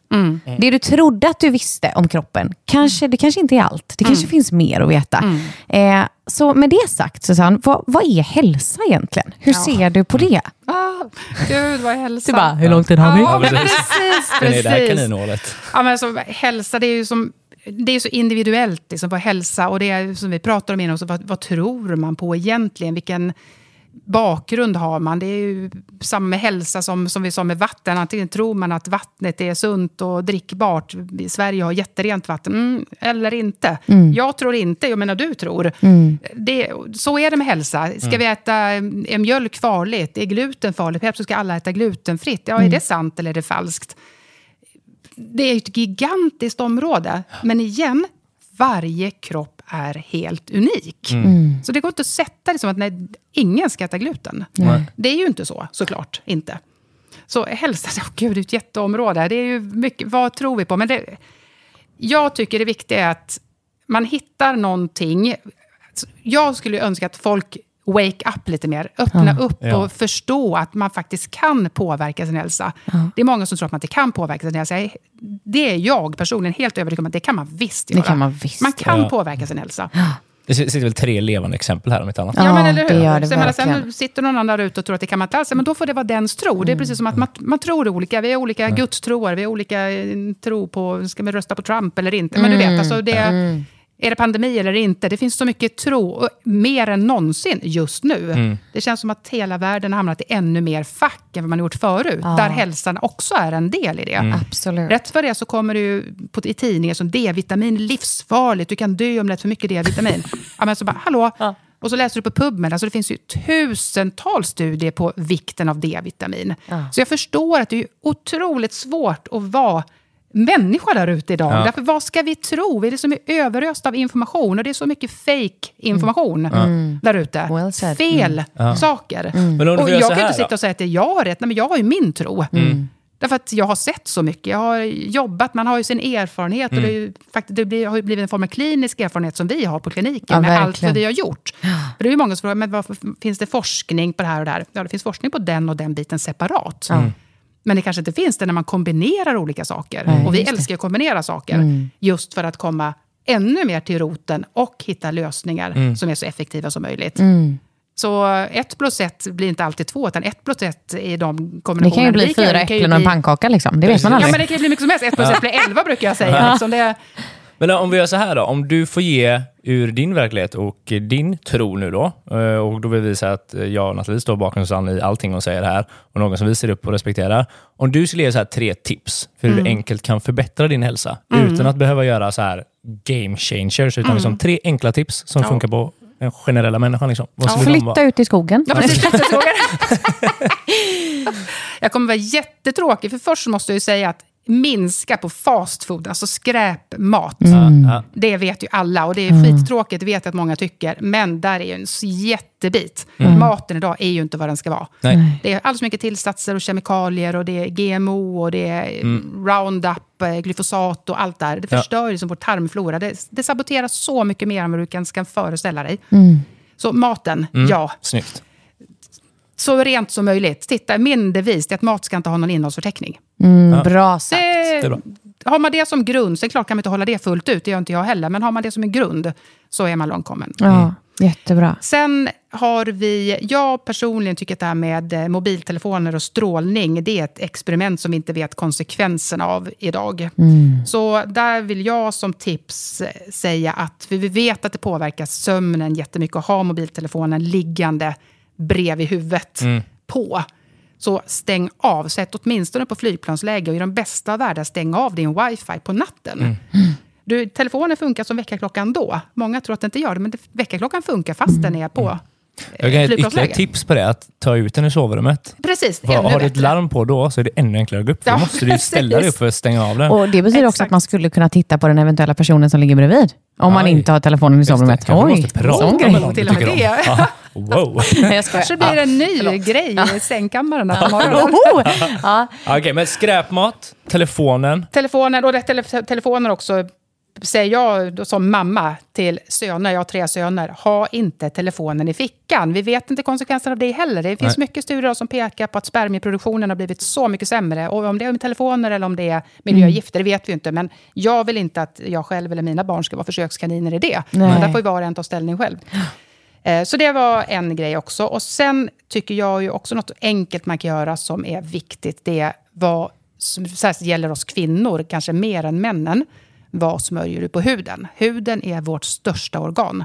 Det du trodde att du visste om kroppen, kanske, det kanske inte är allt. Det kanske finns mer att veta. Eh, så med det sagt, Susanne, vad, vad är hälsa egentligen? Hur ser du på det? Ah, gud, vad är hälsa? Du bara, hur lång tid har Ja, vi? Ja, precis. precis. det här kaninhålet? Ja, men alltså, hälsa, det är ju som, det är så individuellt, liksom, vad hälsa, och det är som vi pratar om innan, också, vad, vad tror man på egentligen? Vilken bakgrund har man? Det är ju samma med hälsa som, som vi sa med vatten. Antingen tror man att vattnet är sunt och drickbart. I Sverige har jätterent vatten, mm, eller inte. Jag tror inte, jag menar du tror. Det, så är det med hälsa. Ska vi äta, är mjölk farligt? Är gluten farligt? Helt så ska alla äta glutenfritt. Ja, är det sant eller är det falskt? det är ett gigantiskt område. Men igen, varje kropp är helt unik. Så det går inte att sätta det som att nej, ingen ska äta gluten. Nej. Det är ju inte så, såklart. inte. Så hälsa, oh, gud, det är ett jätteområde. Det är ju mycket, vad tror vi på? Men det, jag tycker det viktiga är att man hittar någonting. Jag skulle önska att folk wake up lite mer. Öppna upp Ja. och förstå att man faktiskt kan påverka sin hälsa. Det är många som tror att man inte kan påverka sin hälsa. Det är jag personligen helt övertygad om att det kan man visst göra. kan man visst Man kan Ja. påverka sin hälsa. Det sitter väl tre levande exempel här om inte annat. Ja, Ja, men eller hur? det gör det sen, men, sen sitter någon annan där ute och tror att det kan man inte alls. Men då får det vara dens tro. Det är precis som att man, man tror olika. Vi har olika gudstroar. Vi har olika eh, tro på, ska vi rösta på Trump eller inte? Men du vet, alltså det, är det pandemi eller inte? Det finns så mycket tro, och mer än någonsin just nu. Det känns som att hela världen har hamnat i ännu mer fack än vad man gjort förut. Där hälsan också är en del i det. Absolut. Rätt för det så kommer det ju på, i tidningar som D-vitamin, livsfarligt, du kan dö om du äter för mycket D-vitamin. ja, men så bara, hallå? Och så läser du på PubMed, alltså det finns ju tusentals studier på vikten av D-vitamin. Så jag förstår att det är otroligt svårt att vara människa där ute idag. Ja. Därför vad ska vi tro? Vi är liksom överöst av information och det är så mycket fake information där ute. Well. Fel saker. Men om du Och jag kan inte sitta och säga att det är jag har rätt. Nej, men jag har ju min tro. Därför att jag har sett så mycket. Jag har jobbat, man har ju sin erfarenhet. Och det, är ju, faktiskt, det blir, har ju blivit en form av klinisk erfarenhet som vi har på kliniken. Ja, med allt verkligen. vad vi har gjort. För det är ju många som frågar, men varför finns det forskning på det här och det här? Ja, det finns forskning på den och den biten separat. Men det kanske inte finns det när man kombinerar olika saker. Nej, och vi det. älskar att kombinera saker. Just för att komma ännu mer till roten och hitta lösningar som är så effektiva som möjligt. Så ett plus ett blir inte alltid två, utan ett plus ett är de Det kombinationerna. kan ju bli Det fyra det äpplen och en pannkaka. Liksom. Det vet man Ja, aldrig. men det kan ju bli mycket som helst. Ett plus ett blir elva brukar jag säga. Liksom det, Men om vi gör så här då, om du får ge ur din verklighet och din tro nu då, eh, och då vill vi säga att jag och Nathalie står bakom Susanne i allting hon säger här, och någon som vi ser upp och respekterar. Om du skulle ge så här tre tips för hur du enkelt kan förbättra din hälsa, utan att behöva göra så här game changers, utan liksom tre enkla tips som Ja. funkar på den generella människan. Liksom. Ja. Flytta ut i skogen. Ja, precis. Flyttfrågor. jag kommer vara jättetråkig, för först måste jag ju säga att minska på fast food, alltså skräpmat. Ja, ja. Det vet ju alla och det är skittråkigt, det vet jag att många tycker. Men där är ju en jättebit. Maten idag är ju inte vad den ska vara. Nej. Det är alldeles mycket tillsatser och kemikalier och det är GMO och det är Roundup, eh, glyfosat och allt där. Det Ja. förstör ju som vår tarmflora. Det, det saboterar så mycket mer än vad du kan, kan föreställa dig. Så maten, ja. Snyggt. Så rent som möjligt. Titta, min devis är att mat ska inte ha någon innehållsvärderingstörning. Mm, bra sagt. Det, Det är bra. har man det som grund, så är det klart kan man inte hålla det fullt ut, det gör inte jag heller, men har man det som en grund så är man långt kommen. Ja, jättebra. Sen har vi, jag personligen tycker att det här med eh, mobiltelefoner och strålning, det är ett experiment som vi inte vet konsekvenserna av idag. Så där vill jag som tips eh, säga att vi vet att det påverkar sömnen jättemycket att ha mobiltelefonen liggande bredvid huvudet på. Så stäng av, sätt åtminstone på flygplansläge och i de bästa av världar stäng av din wifi på natten. Du, telefonen funkar som väckarklockan då. Många tror att den inte gör det, men det, väckarklockan funkar fast den är på Jag kan ge ett ytterligare tips på det, att ta ut den i sovrummet. Precis, Har, ännu har du ett larm på då så är det ännu enklare att gå upp. För Ja, då måste du ställa dig upp för att stänga av den. Och Det betyder också Exakt. att man skulle kunna titta på den eventuella personen som ligger bredvid. Om man Aj. inte har telefonen i sovrummet. Oj, måste prata sån grej. Till och med det. Wow. Jag. Kanske blir det en ny grej i sängkammaren morgonen. Oh, ja. Okej, men skräpmat, telefonen. Telefonen, och det, tele, telefoner också, säger jag då som mamma till söner, jag har tre söner, ha inte telefonen i fickan. Vi vet inte konsekvenserna av det heller. Det finns Nej. mycket studier som pekar på att spermieproduktionen har blivit så mycket sämre. Och om det är med telefoner eller om det är miljögifter, det vet vi inte. Men jag vill inte att jag själv eller mina barn ska vara försökskaniner i det. Nej. Men där får ju var och en ta ställning själv. Eh, Så det var en grej också. Och sen tycker jag ju också något enkelt man kan göra som är viktigt. Det är vad som särskilt gäller oss kvinnor, kanske mer än männen. Vad smörjer du på huden? Huden är vårt största organ.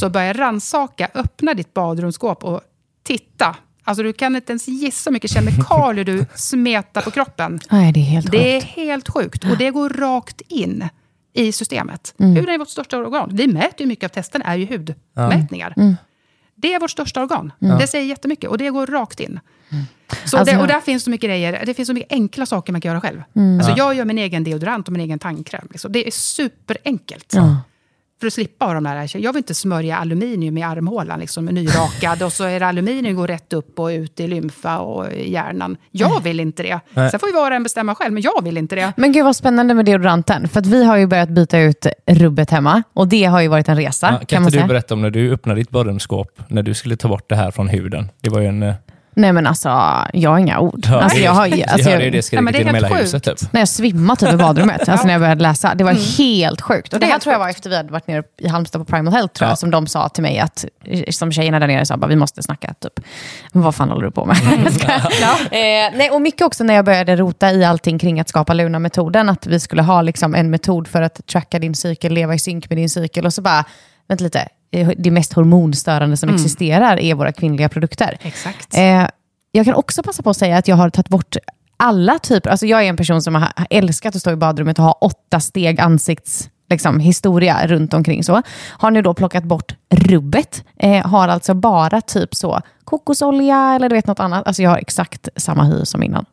Så börja rannsaka, öppna ditt badrumsskåp och titta. Alltså du kan inte ens gissa hur mycket kemikalier du smetar på kroppen. Nej, det är helt Det är sjukt. helt sjukt. Och det går rakt in i systemet. Huden är vårt största organ. Vi mäter ju mycket av testen, är ju hudmätningar. Det är vårt största organ. Det säger jättemycket och det går rakt in. Så Alltså- det, och där finns så mycket grejer. Det finns så mycket enkla saker man kan göra själv. Alltså jag gör min egen deodorant och min egen tandkräm. Liksom. Det är superenkelt. Ja. För att slippa ha de där. Jag vill inte smörja aluminium i armhålan, liksom, nyrakad. och så är det aluminium går rätt upp och ut i lymfa och i hjärnan. Jag vill inte det. Nej. Sen får ju var och en bestämma själv, men jag vill inte det. Men gud vad spännande med deodoranten. För att vi har ju börjat byta ut rubbet hemma. Och det har ju varit en resa. Ja, kan kan man inte du säga. berätta om när du öppnade ditt badrumsskåp, när du skulle ta bort det här från huden? Det var ju en... Nej men alltså, jag har inga ord. hörde Alltså, jag, har, alltså, hörde ju det Ja, skriket det genom hela huset. Typ. när jag svimmade typ i badrummet, alltså när jag började läsa. Det var helt sjukt. Och det Det är här tror jag var efter vi hade varit nere i Halmstad på Primal Health, tror Ja. jag, som de sa till mig att, som tjejerna där nere sa, bara, vi måste snacka, typ. Vad fan håller du på med? eh, nej, och mycket också när jag började rota i allting kring att skapa Luna-metoden, att vi skulle ha liksom en metod för att tracka din cykel, leva i synk med din cykel, och så bara, vänta lite, eh, det mest hormonstörande som existerar är våra kvinnliga produkter. Exakt. Eh, jag kan också passa på att säga att jag har tagit bort alla typer, alltså jag är en person som har älskat att stå i badrummet och ha åtta steg ansikts liksom, historia runt omkring så. Har nu då plockat bort rubbet. Eh, har alltså bara typ så kokosolja eller du vet något annat. Alltså jag har exakt samma hy som innan.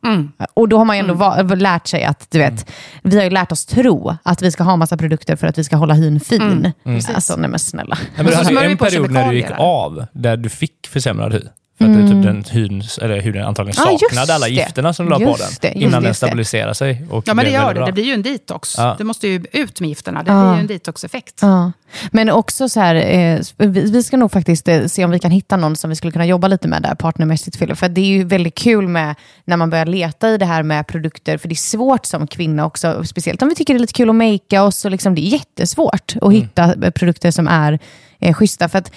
Och då har man ju ändå va- lärt sig att, du vet, vi har ju lärt oss tro att vi ska ha massa produkter för att vi ska hålla hyn fin. Alltså nej men snälla. Ja, men du hade ju en period när du gick av, där du fick försämrad hy. För att mm. typ den hyn, eller huden antagligen just saknade alla det. gifterna som du la på den. det, innan det, den det. stabiliserar sig. Och Ja, men det gör det. bra. Det blir ju en detox. Ja. Det måste ju ut med gifterna. Det Ja. blir ju en detox-effekt. Ja. Men också så här, eh, vi, vi ska nog faktiskt eh, se om vi kan hitta någon som vi skulle kunna jobba lite med där partnermässigt. Philip. För det är ju väldigt kul med när man börjar leta i det här med produkter. För det är svårt som kvinna också, speciellt om vi tycker det är lite kul att makea oss. Och liksom, det är jättesvårt att hitta eh, produkter som är eh, schyssta. För att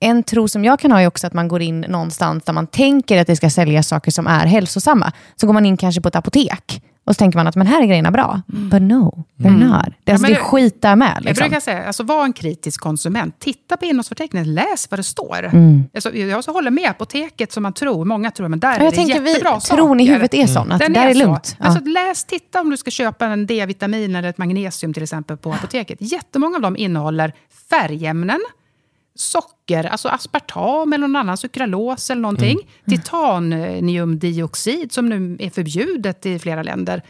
en tro som jag kan ha är också att man går in någonstans där man tänker att det ska sälja saker som är hälsosamma. Så går man in kanske på ett apotek och så tänker man att men här är grejerna bra. But no, they're not. Det, är alltså, men det är skit där med. Jag Liksom. brukar säga, alltså, var en kritisk konsument. Titta på innehållsförteckningen, läs vad det står. Mm. Alltså, jag så håller med, apoteket som man tror, många tror, men där Ja, är jag det tänker vi, jättebra tron i saker. huvudet är sån, att Den det där är, så. lugnt. Ja. Alltså, läs, titta om du ska köpa en D-vitamin eller ett magnesium till exempel på apoteket. Jättemånga av dem innehåller färgämnen, socker, alltså aspartam eller någon annan sukralos eller någonting. Titaniumdioxid som nu är förbjudet i flera länder.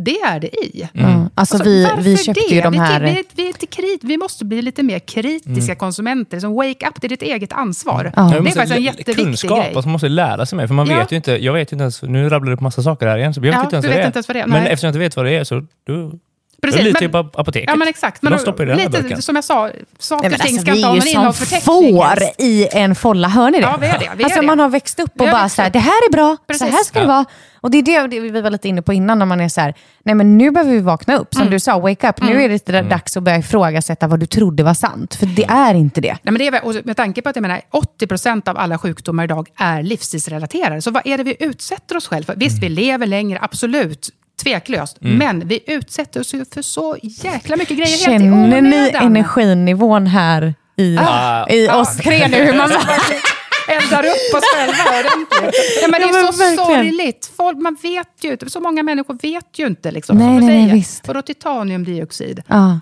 Det är det i. Ja. Alltså, vi, varför vi köpte det? ju de Vi- här... Vi, vi, är lite krit, vi måste bli lite mer kritiska konsumenter. Som wake up, det är ditt eget ansvar. Ja. Det är faktiskt en jätteviktig kunskap, grej. alltså man måste lära sig mer. För man Ja. vet ju inte, jag vet ju inte ens, nu rabblar du på massa saker här igen, så jag vet Ja, inte ens du vad vet det är. inte ens vad det är, Men eftersom jag inte vet vad det är så då, Precis, ju men- på apoteket. Ja, men exakt. Men de stoppar ju det i den här burken. lite, som jag sa, saker och ting alltså, ska vi inte är ha ju någon som innehållsförteckning. får i en folla, hör ni det? Ja, vi är det, vi är alltså det. man har växt upp Vi och bara så här, det här är bra, så Precis. här ska det Ja. vara. Och det är det, det vi var lite inne på innan, när man är så här, nej men nu behöver vi vakna upp. Mm. Som du sa, wake up. Nu är det Mm. dags att börja ifrågasätta vad du trodde var sant. För det är inte det. Nej, men det är, och med tanke på att jag menar, 80% av alla sjukdomar idag är livsstilsrelaterade. Så vad är det vi utsätter oss själva för? Visst, vi lever längre, absolut. Tveklöst. Men vi utsätter oss ju för så jäkla mycket grejer helt i Känner ni energinivån här i, Ah. i oss tre nu? Hur man eldar upp oss själva ordentligt. Ja, men det Ja, är men så verkligen. sorgligt. Folk, man vet ju inte. Så många människor vet ju inte. Liksom, Nej, nej, visst. Och då titaniumdioxid. ja.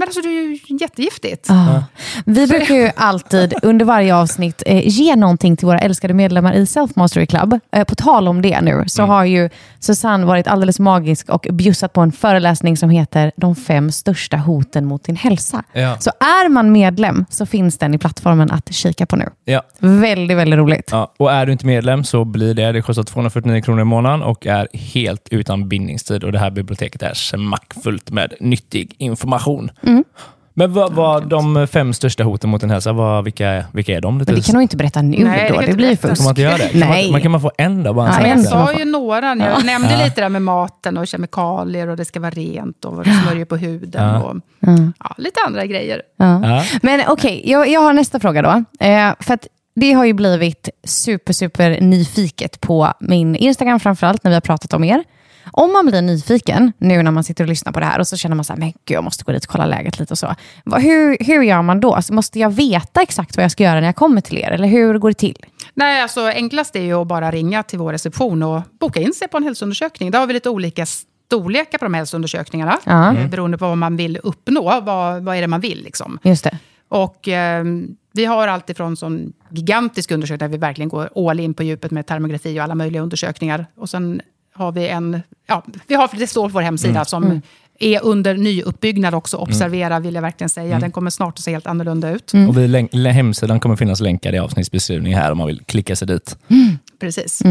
Men alltså, det är ju jättegiftigt. Ja. Vi brukar ju alltid under varje avsnitt eh, ge någonting till våra älskade medlemmar i Self Mastery Club. Eh, på tal om det nu så har ju Susanne varit alldeles magisk och bjussat på en föreläsning som heter De fem största hoten mot din hälsa. Ja. Så är man medlem så finns den i plattformen att kika på nu. Ja. Väldigt, väldigt roligt. Ja, och är du inte medlem så blir det. Det kostar 249 kronor i månaden och är helt utan bindningstid. Och Det här biblioteket är smackfullt med nyttig information. Mm. Men vad vad de fem största hoten mot din hälsa, vad, vilka, vilka är de? Lite Men det kan du inte berätta nu Nej, det då. Det inte blir fusk. Kan man inte göra det? Kan Nej. Man, man kan man få en då? Bara en Ja. Jag sa ju några. Jag nämnde lite det där med maten och kemikalier och det ska vara rent och det smörjer på huden. Ja. Och, ja, lite andra grejer. Ja. Ja. Men okej, jag, jag har nästa fråga då. Eh, för att det har ju blivit super, super nyfiket på min Instagram framförallt när vi har pratat om er. Om man blir nyfiken nu när man sitter och lyssnar på det här och så känner man så här, men gud, jag måste gå dit och kolla läget lite och så. Hur, hur gör man då? Alltså, måste jag veta exakt vad jag ska göra när jag kommer till er? Eller hur går det till? Nej, alltså enklast är ju att bara ringa till vår reception och boka in sig på en hälsoundersökning. Där har vi lite olika storlekar på de hälsoundersökningarna. Ja. eh, Beroende på vad man vill uppnå. Vad, vad är det man vill liksom. Just det. Och eh, vi har alltifrån sån gigantisk undersökning där vi verkligen går all in på djupet med termografi och alla möjliga undersökningar. Och sen har vi en, ja, vi har, det står på vår hemsida som är under nyuppbyggnad också. Observera vill jag verkligen säga. Den kommer snart att se helt annorlunda ut. Och vi hemsidan kommer finnas länkar i avsnittsbeskrivningen här om man vill klicka sig dit. Precis.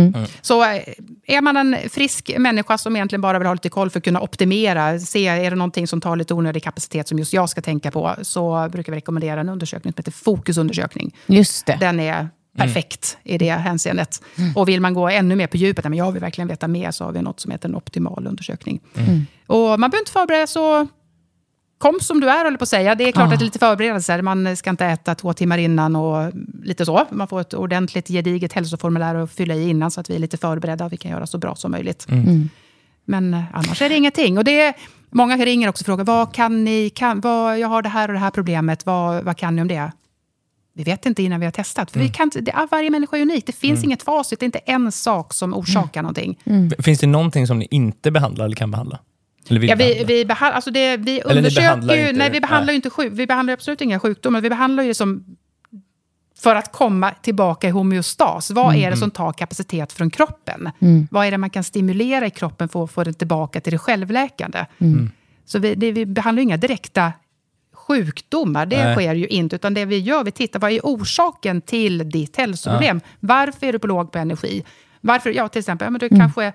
Så eh, är man en frisk människa som egentligen bara vill ha lite koll för att kunna optimera, se är det någonting som tar lite onödig kapacitet som just jag ska tänka på, så brukar vi rekommendera en undersökning som heter fokusundersökning. Just det. Den är perfekt i det hänseendet. Och vill man gå ännu mer på djupet, men jag vill verkligen veta mer, så har vi något som heter en optimal undersökning. Och man behöver inte förbereda så Kom som du är, håller på att säga. Det är klart Ja. att det är lite förberedelser. Man ska inte äta två timmar innan och lite så. Man får ett ordentligt gediget hälsoformulär att fylla i innan, så att vi är lite förberedda och vi kan göra så bra som möjligt. Men eh, annars är det ingenting. Och det är, många ringer också och frågar, vad kan ni, kan, vad, jag har det här och det här problemet, vad, vad kan ni om det? Vi vet inte innan vi har testat. För vi kan, det, är- varje människa är unik. Det finns inget facit. Det är inte en sak som orsakar någonting. Finns det någonting som ni inte behandlar eller kan behandla? Eller vill Ja, vi, behandla? vi, behand, alltså det, vi ni undersöker behandlar ju... inte- nej, vi behandlar nej. inte sjuk, Vi behandlar absolut inga sjukdomar. Vi behandlar ju som... För att komma tillbaka i homeostas. Vad är det som tar kapacitet från kroppen? Vad är det man kan stimulera i kroppen för att få det tillbaka till det självläkande? Så vi, det, vi behandlar ju inga direkta sjukdomar. Det Nej. sker ju inte. Utan det vi gör, vi tittar, vad är orsaken till ditt hälsoproblem? Varför är du på låg på energi? Varför, ja, till exempel, ja, men du kanske...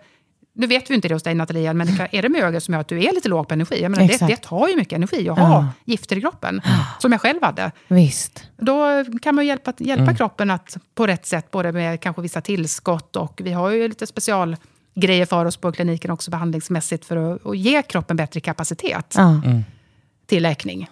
Nu vet vi inte det hos dig Nathalia, men det kan, är det mögel som gör att du är lite låg på energi? Jag menar, det, det tar ju mycket energi att ha gifter i kroppen, som jag själv hade. Visst. Då kan man hjälpa, hjälpa kroppen att på rätt sätt, både med kanske vissa tillskott och vi har ju lite specialgrejer för oss på kliniken också behandlingsmässigt för att, att ge kroppen bättre kapacitet Ja. till läkning.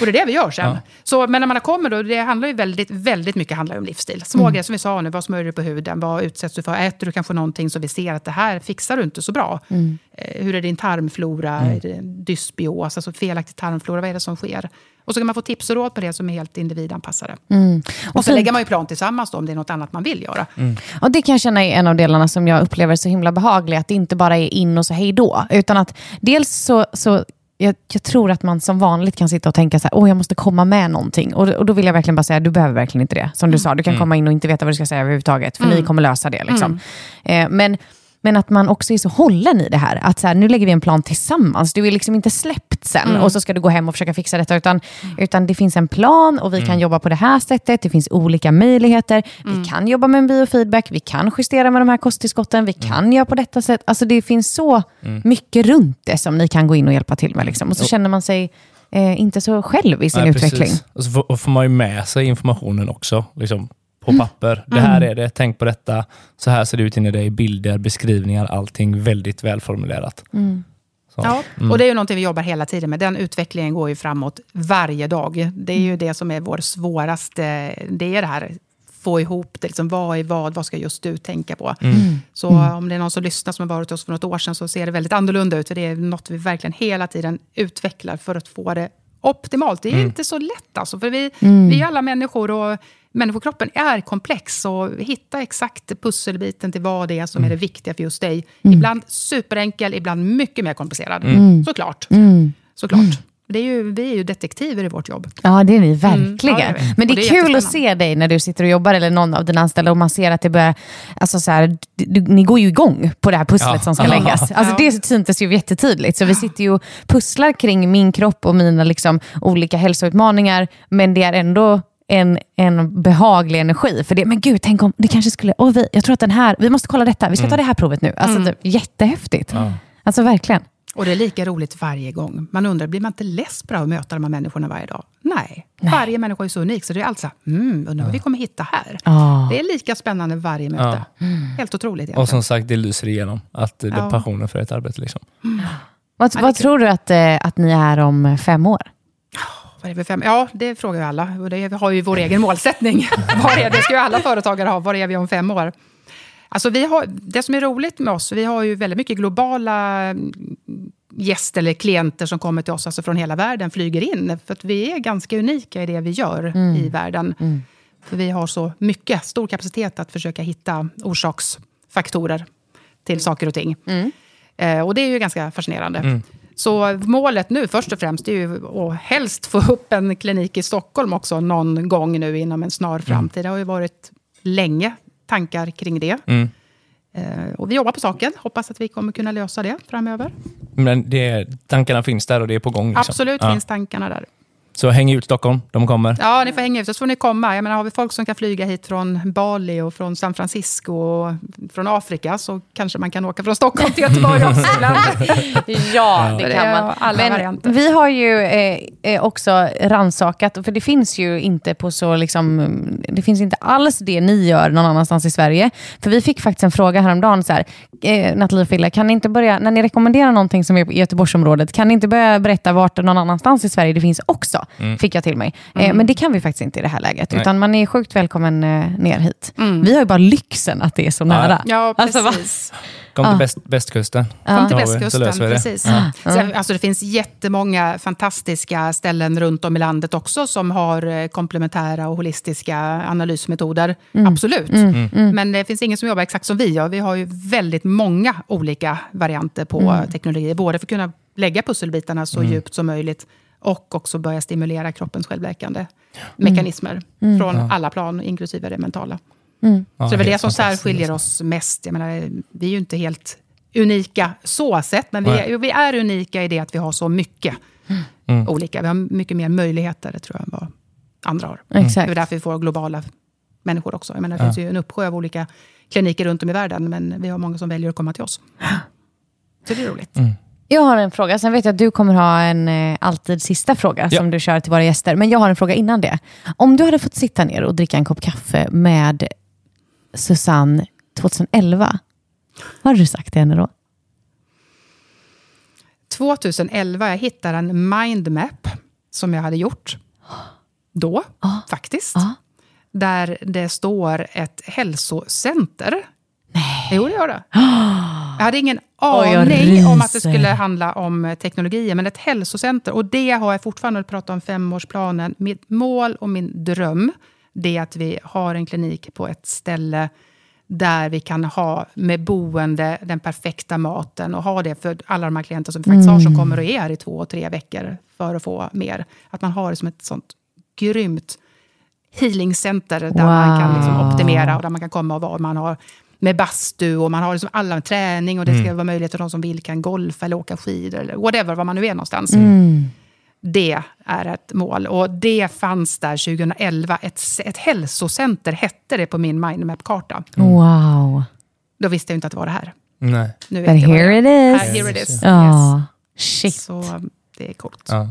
Och det är det vi gör sen. Ja. Så, men när man kommer då, det handlar ju väldigt, väldigt mycket handlar om livsstil. Små mm. grejer som vi sa nu, vad smörjer du på huden, vad utsätts du för, äter du kanske någonting som vi ser att det här fixar du inte så bra. Mm. Eh, hur är din tarmflora, mm. är det dysbios, alltså felaktig tarmflora, vad är det som sker? Och så kan man få tips och råd på det som är helt individanpassade. Mm. Och, och så lägger man ju plan tillsammans då, om det är något annat man vill göra. Mm. Och Det kan jag känna är en av delarna som jag upplever så himla behaglig. Att det inte bara är in och så hej då. Utan att dels så, så jag, jag, tror att man som vanligt kan sitta och tänka så här, åh jag måste komma med någonting. Och, och då vill jag verkligen bara säga, du behöver verkligen inte det. Som du mm. sa, du kan mm. komma in och inte veta vad du ska säga överhuvudtaget. För mm. ni kommer lösa det. Liksom. Mm. Eh, men men att man också är så hållen i det här. Att så här, nu lägger vi en plan tillsammans. Du är liksom inte släppt sen mm. och så ska du gå hem och försöka fixa detta. Utan, mm. utan det finns en plan och vi mm. kan jobba på det här sättet. Det finns olika möjligheter. Vi mm. kan jobba med en biofeedback. Vi kan justera med de här kosttillskotten. Vi mm. kan göra på detta sätt. Alltså det finns så mm. mycket runt det som ni kan gå in och hjälpa till med. Liksom. Och så känner man sig eh, inte så själv i sin Nej, utveckling. Precis. Och så får, får, man ju med sig informationen också. Liksom på mm. papper. Det här mm. är det, tänk på detta. Så här ser det ut inne i dig. Bilder, beskrivningar, allting väldigt välformulerat. Mm. Ja, mm. och det är ju någonting vi jobbar hela tiden med. Den utvecklingen går ju framåt varje dag. Det är ju mm. det som är vår svåraste... Det är det här få ihop det. Liksom, vad är vad? Vad ska just du tänka på? Mm. Så om det är någon som lyssnar som har varit hos oss för något år sedan så ser det väldigt annorlunda ut. För det är något vi verkligen hela tiden utvecklar för att få det optimalt. Det är mm. inte så lätt alltså, för vi, mm. vi är alla människor och människokroppen är komplex. Och hitta exakt pusselbiten till vad det är som mm. är det viktiga för just dig. Mm. Ibland superenkel, ibland mycket mer komplicerad. Mm. Såklart. Mm. Såklart. Det är ju, vi är ju detektiver i vårt jobb. Ja, det är ni verkligen. Mm, ja, Men det är, det är kul att se dig när du sitter och jobbar, eller någon av dina anställda, och man ser att det börjar... Alltså så här, du, ni går ju igång på det här pusslet ja. som ska läggas. Alltså, ja. Det syntes ju jättetydligt. Så vi sitter ju och pusslar kring min kropp och mina liksom, olika hälsoutmaningar, men det är ändå en, en behaglig energi. För det, men gud, tänk om det kanske skulle... Oh, vi, jag tror att den här... Vi måste kolla detta. Vi ska mm. ta det här provet nu. Alltså, mm. det, jättehäftigt. Ja. Alltså verkligen. Och det är lika roligt varje gång. Man undrar, blir man inte less på att möta de här människorna varje dag? Nej. Nej. Varje människa är så unik, så det är alltid så här, mm, undrar vad vi kommer hitta här. Oh. Det är lika spännande varje möte. Oh. Helt otroligt. Egentligen. Och som sagt, det lyser igenom. Att det är passionen för ett arbete. Liksom. Mm. Vad, vad tror du att, eh, att ni är om fem år? Vad är vi fem? Ja, det frågar ju alla. Och det har ju vår egen målsättning. Var är det ska ju alla företagare ha. Var är vi om fem år? Alltså vi har, det som är roligt med oss, vi har ju väldigt mycket globala mm, gäster eller klienter som kommer till oss alltså från hela världen, flyger in. För att vi är ganska unika i det vi gör mm. i världen. Mm. För vi har så mycket, stor kapacitet att försöka hitta orsaksfaktorer till saker och ting. Mm. Eh, och det är ju ganska fascinerande. Så målet nu först och främst är ju att helst få upp en klinik i Stockholm också någon gång nu inom en snar mm. framtid. Det har ju varit länge tankar kring det. Mm. Eh, och vi jobbar på saken. Hoppas att vi kommer kunna lösa det framöver. Men det, tankarna finns där och det är på gång? Liksom. Absolut ja. finns tankarna där. Så häng ut Stockholm, de kommer. Ja, ni får hänga ut, så får ni komma. Jag menar, har vi folk som kan flyga hit från Bali och från San Francisco och från Afrika så kanske man kan åka från Stockholm till Göteborg också Ja, det kan man. Alla Men varianter. vi har ju eh, eh, också ransakat, för det finns ju inte på så liksom, det finns inte alls det ni gör någon annanstans i Sverige. För vi fick faktiskt en fråga häromdagen, så här, eh, Nathalie och Fille, kan ni inte börja, när ni rekommenderar någonting som är i Göteborgsområdet, kan ni inte börja berätta vart någon annanstans i Sverige det finns också? Mm. fick jag till mig. Eh, mm. men det kan vi faktiskt inte i det här läget, Nej. utan man är sjukt välkommen eh, ner hit. Mm. Vi har ju bara lyxen att det är så nära. Ja, alltså, precis. Alltså, Kom till bäst, bästkusten. Kom till västkusten, precis. Ja. Så, alltså, det finns jättemånga fantastiska ställen runt om i landet också som har eh, komplementära och holistiska analysmetoder. Mm. Absolut. Mm. mm. Mm. Men det finns ingen som jobbar exakt som vi gör. Vi har ju väldigt många olika varianter på mm. teknologier. Både för att kunna lägga pusselbitarna så djupt som möjligt och också börja stimulera kroppens självläkande mm. mekanismer mm. från ja. alla plan, inklusive det mentala. Mm. Så det är väl det som särskiljer oss mest. Jag menar, vi är ju inte helt unika så sett, men vi är, vi är unika i det att vi har så mycket mm. olika. Vi har mycket mer möjligheter, tror jag, än vad andra har. Exakt. Det är därför vi får globala människor också. Jag menar, det ja. finns ju en uppsjö av olika kliniker runt om i världen, men vi har många som väljer att komma till oss. Så det är roligt. Jag har en fråga. Sen vet jag att du kommer ha en eh, alltid sista fråga ja. som du kör till våra gäster. Men jag har en fråga innan det. Om du hade fått sitta ner och dricka en kopp kaffe med Susanne 2011, vad hade du sagt till henne då? 2011, jag hittar en mindmap som jag hade gjort då, Ja. faktiskt. Ja. Där det står ett hälsocenter. Nej. Jo, det gör det. Jag hade ingen aning om att det skulle handla om eh, teknologier, men ett hälsocenter. Och det har jag fortfarande pratat om femårsplanen. Mitt mål och min dröm, det är att vi har en klinik på ett ställe där vi kan ha med boende den perfekta maten och ha det för alla de här klienter som vi faktiskt har som kommer och är här i två, tre veckor för att få mer. Att man har det som ett sånt grymt healingcenter där man kan liksom Wow. optimera och där man kan komma och vara. Man har med bastu och man har liksom alla träning och det ska vara möjligt för de som vill kan golfa eller åka skidor eller whatever, var man nu är någonstans. Mm. Det är ett mål och det fanns där 2011. Ett, ett hälsocenter hette det på min mindmap-karta. Wow. Då visste jag inte att det var det här. Nej. Nu But vet jag vad here it is. Här, here it is. Ja. Yes. Shit. Så det är coolt. Ja.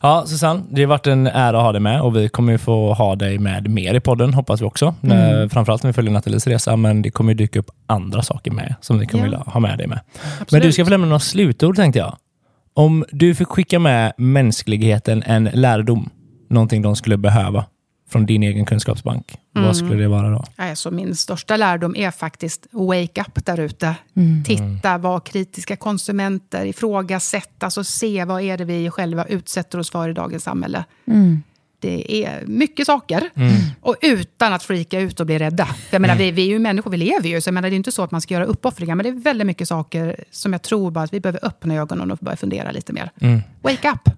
Ja, Susanne, det har varit en ära att ha dig med och vi kommer ju få ha dig med mer i podden, hoppas vi också. När, framförallt när vi följer Nathalies resa, men det kommer ju dyka upp andra saker med som vi kommer Ja. vilja ha med dig med. Men Absolut. du ska få lämna några slutord tänkte jag. Om du fick skicka med mänskligheten en lärdom, någonting de skulle behöva från din egen kunskapsbank, vad skulle det vara då? Alltså min största lärdom är faktiskt wake up där ute. Titta, var kritiska konsumenter, ifrågasätta, alltså se vad är det vi själva utsätter oss för i dagens samhälle. Det är mycket saker. Och utan att freaka ut och bli rädda. För jag menar, vi, vi är ju människor, vi lever ju. Så jag menar, det är inte så att man ska göra uppoffringar. Men det är väldigt mycket saker som jag tror bara att vi behöver öppna ögonen och börja fundera lite mer. Wake up,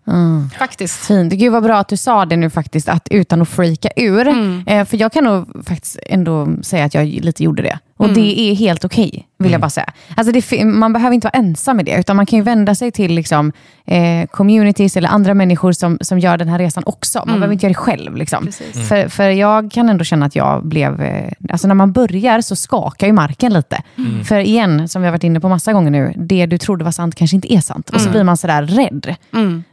faktiskt. Fint. Gud vad bra att du sa det nu faktiskt, att utan att freaka ur. Eh, för jag kan nog faktiskt ändå säga att jag lite gjorde det. Och det är helt okej, vill jag bara säga. Alltså det, man behöver inte vara ensam med det, utan man kan ju vända sig till liksom, eh, communities eller andra människor som, som gör den här resan också. Man behöver inte göra det själv. Liksom. För, för jag kan ändå känna att jag blev... Eh, alltså när man börjar så skakar ju marken lite. För igen, som vi har varit inne på massa gånger nu, det du trodde var sant kanske inte är sant. Och så blir man sådär rädd.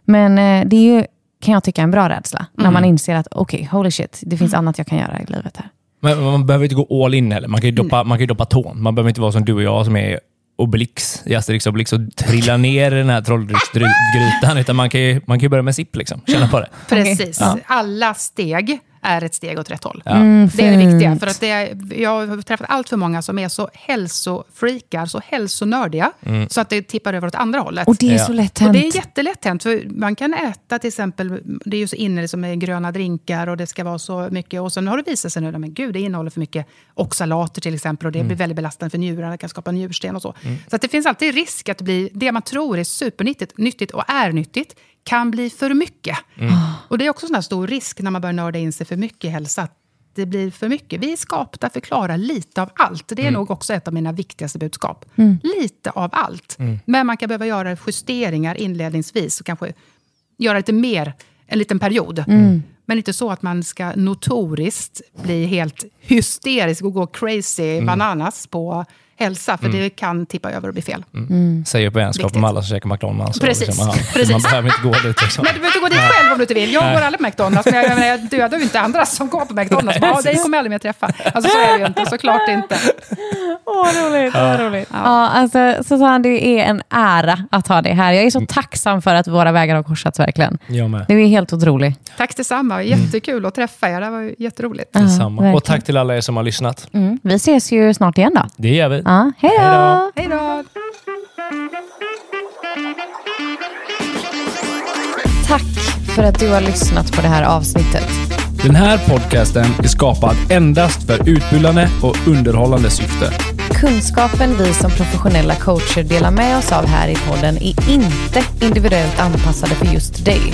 Men eh, det är ju, kan jag tycka, en bra rädsla. När man inser att okej, holy shit, det finns annat jag kan göra i livet här. Men man behöver inte gå all in heller. Man kan ju doppa, man kan ju doppa tån. Man behöver inte vara som du och jag som är Obelix i Asterix och Obelix och trilla ner i den här trolldrycksgrytan. Utan man kan, ju, man kan ju börja med sipp. Liksom. Känna på det. Precis. Alla steg är ett steg åt rätt håll. Mm, Det är det viktiga. För att det är, jag har träffat allt för många som är så hälsofreakar, så hälsonördiga, så att det tippar över åt andra hållet. Och det är Ja. så lätt Och hänt. det är jättelätt hänt. För man kan äta till exempel, det är ju så inne liksom med gröna drinkar och det ska vara så mycket. Och sen har det visat sig nu, men gud, det innehåller för mycket oxalater till exempel. Och det blir väldigt belastande för njurarna, det kan skapa njursten och så. Så att det finns alltid risk att det blir, det man tror är supernyttigt nyttigt och är nyttigt, kan bli för mycket. Och det är också en stor risk när man börjar nörda in sig för mycket i hälsa. att Det blir för mycket. Vi är skapta för att klara lite av allt. Det är nog också ett av mina viktigaste budskap. Lite av allt. Men man kan behöva göra justeringar inledningsvis och kanske göra lite mer en liten period. Men inte så att man ska notoriskt bli helt hysterisk och gå crazy bananas på hälsa. För det kan tippa över och bli fel. Säger upp vänskap med alla som käkar McDonalds. Precis. Aha, Precis. Man behöver inte gå dit. Liksom. Men du behöver inte gå dit själv om du inte vill. Jag går aldrig på McDonalds, men jag, jag, dödar ju inte andra som går på McDonalds. Bara, Ja, dig kommer jag aldrig mer träffa. Alltså så är det ju inte, såklart inte. Åh, roligt. Vad roligt. Ja, alltså, Susanne, det är en ära att ha dig här. Jag är så tacksam för att våra vägar har korsats verkligen. Jag med. Du är helt otrolig. Tack detsamma, jättekul att träffa er. Det var jätteroligt. Detsamma. verkligen. och tack till alla er som har lyssnat. Mm. Vi ses ju snart igen då. Det gör vi. Ja, hej då. Hej då! Tack för att du har lyssnat på det här avsnittet. Den här podcasten är skapad endast för utbildande och underhållande syfte. Kunskapen vi som professionella coacher delar med oss av här i podden är inte individuellt anpassade för just dig.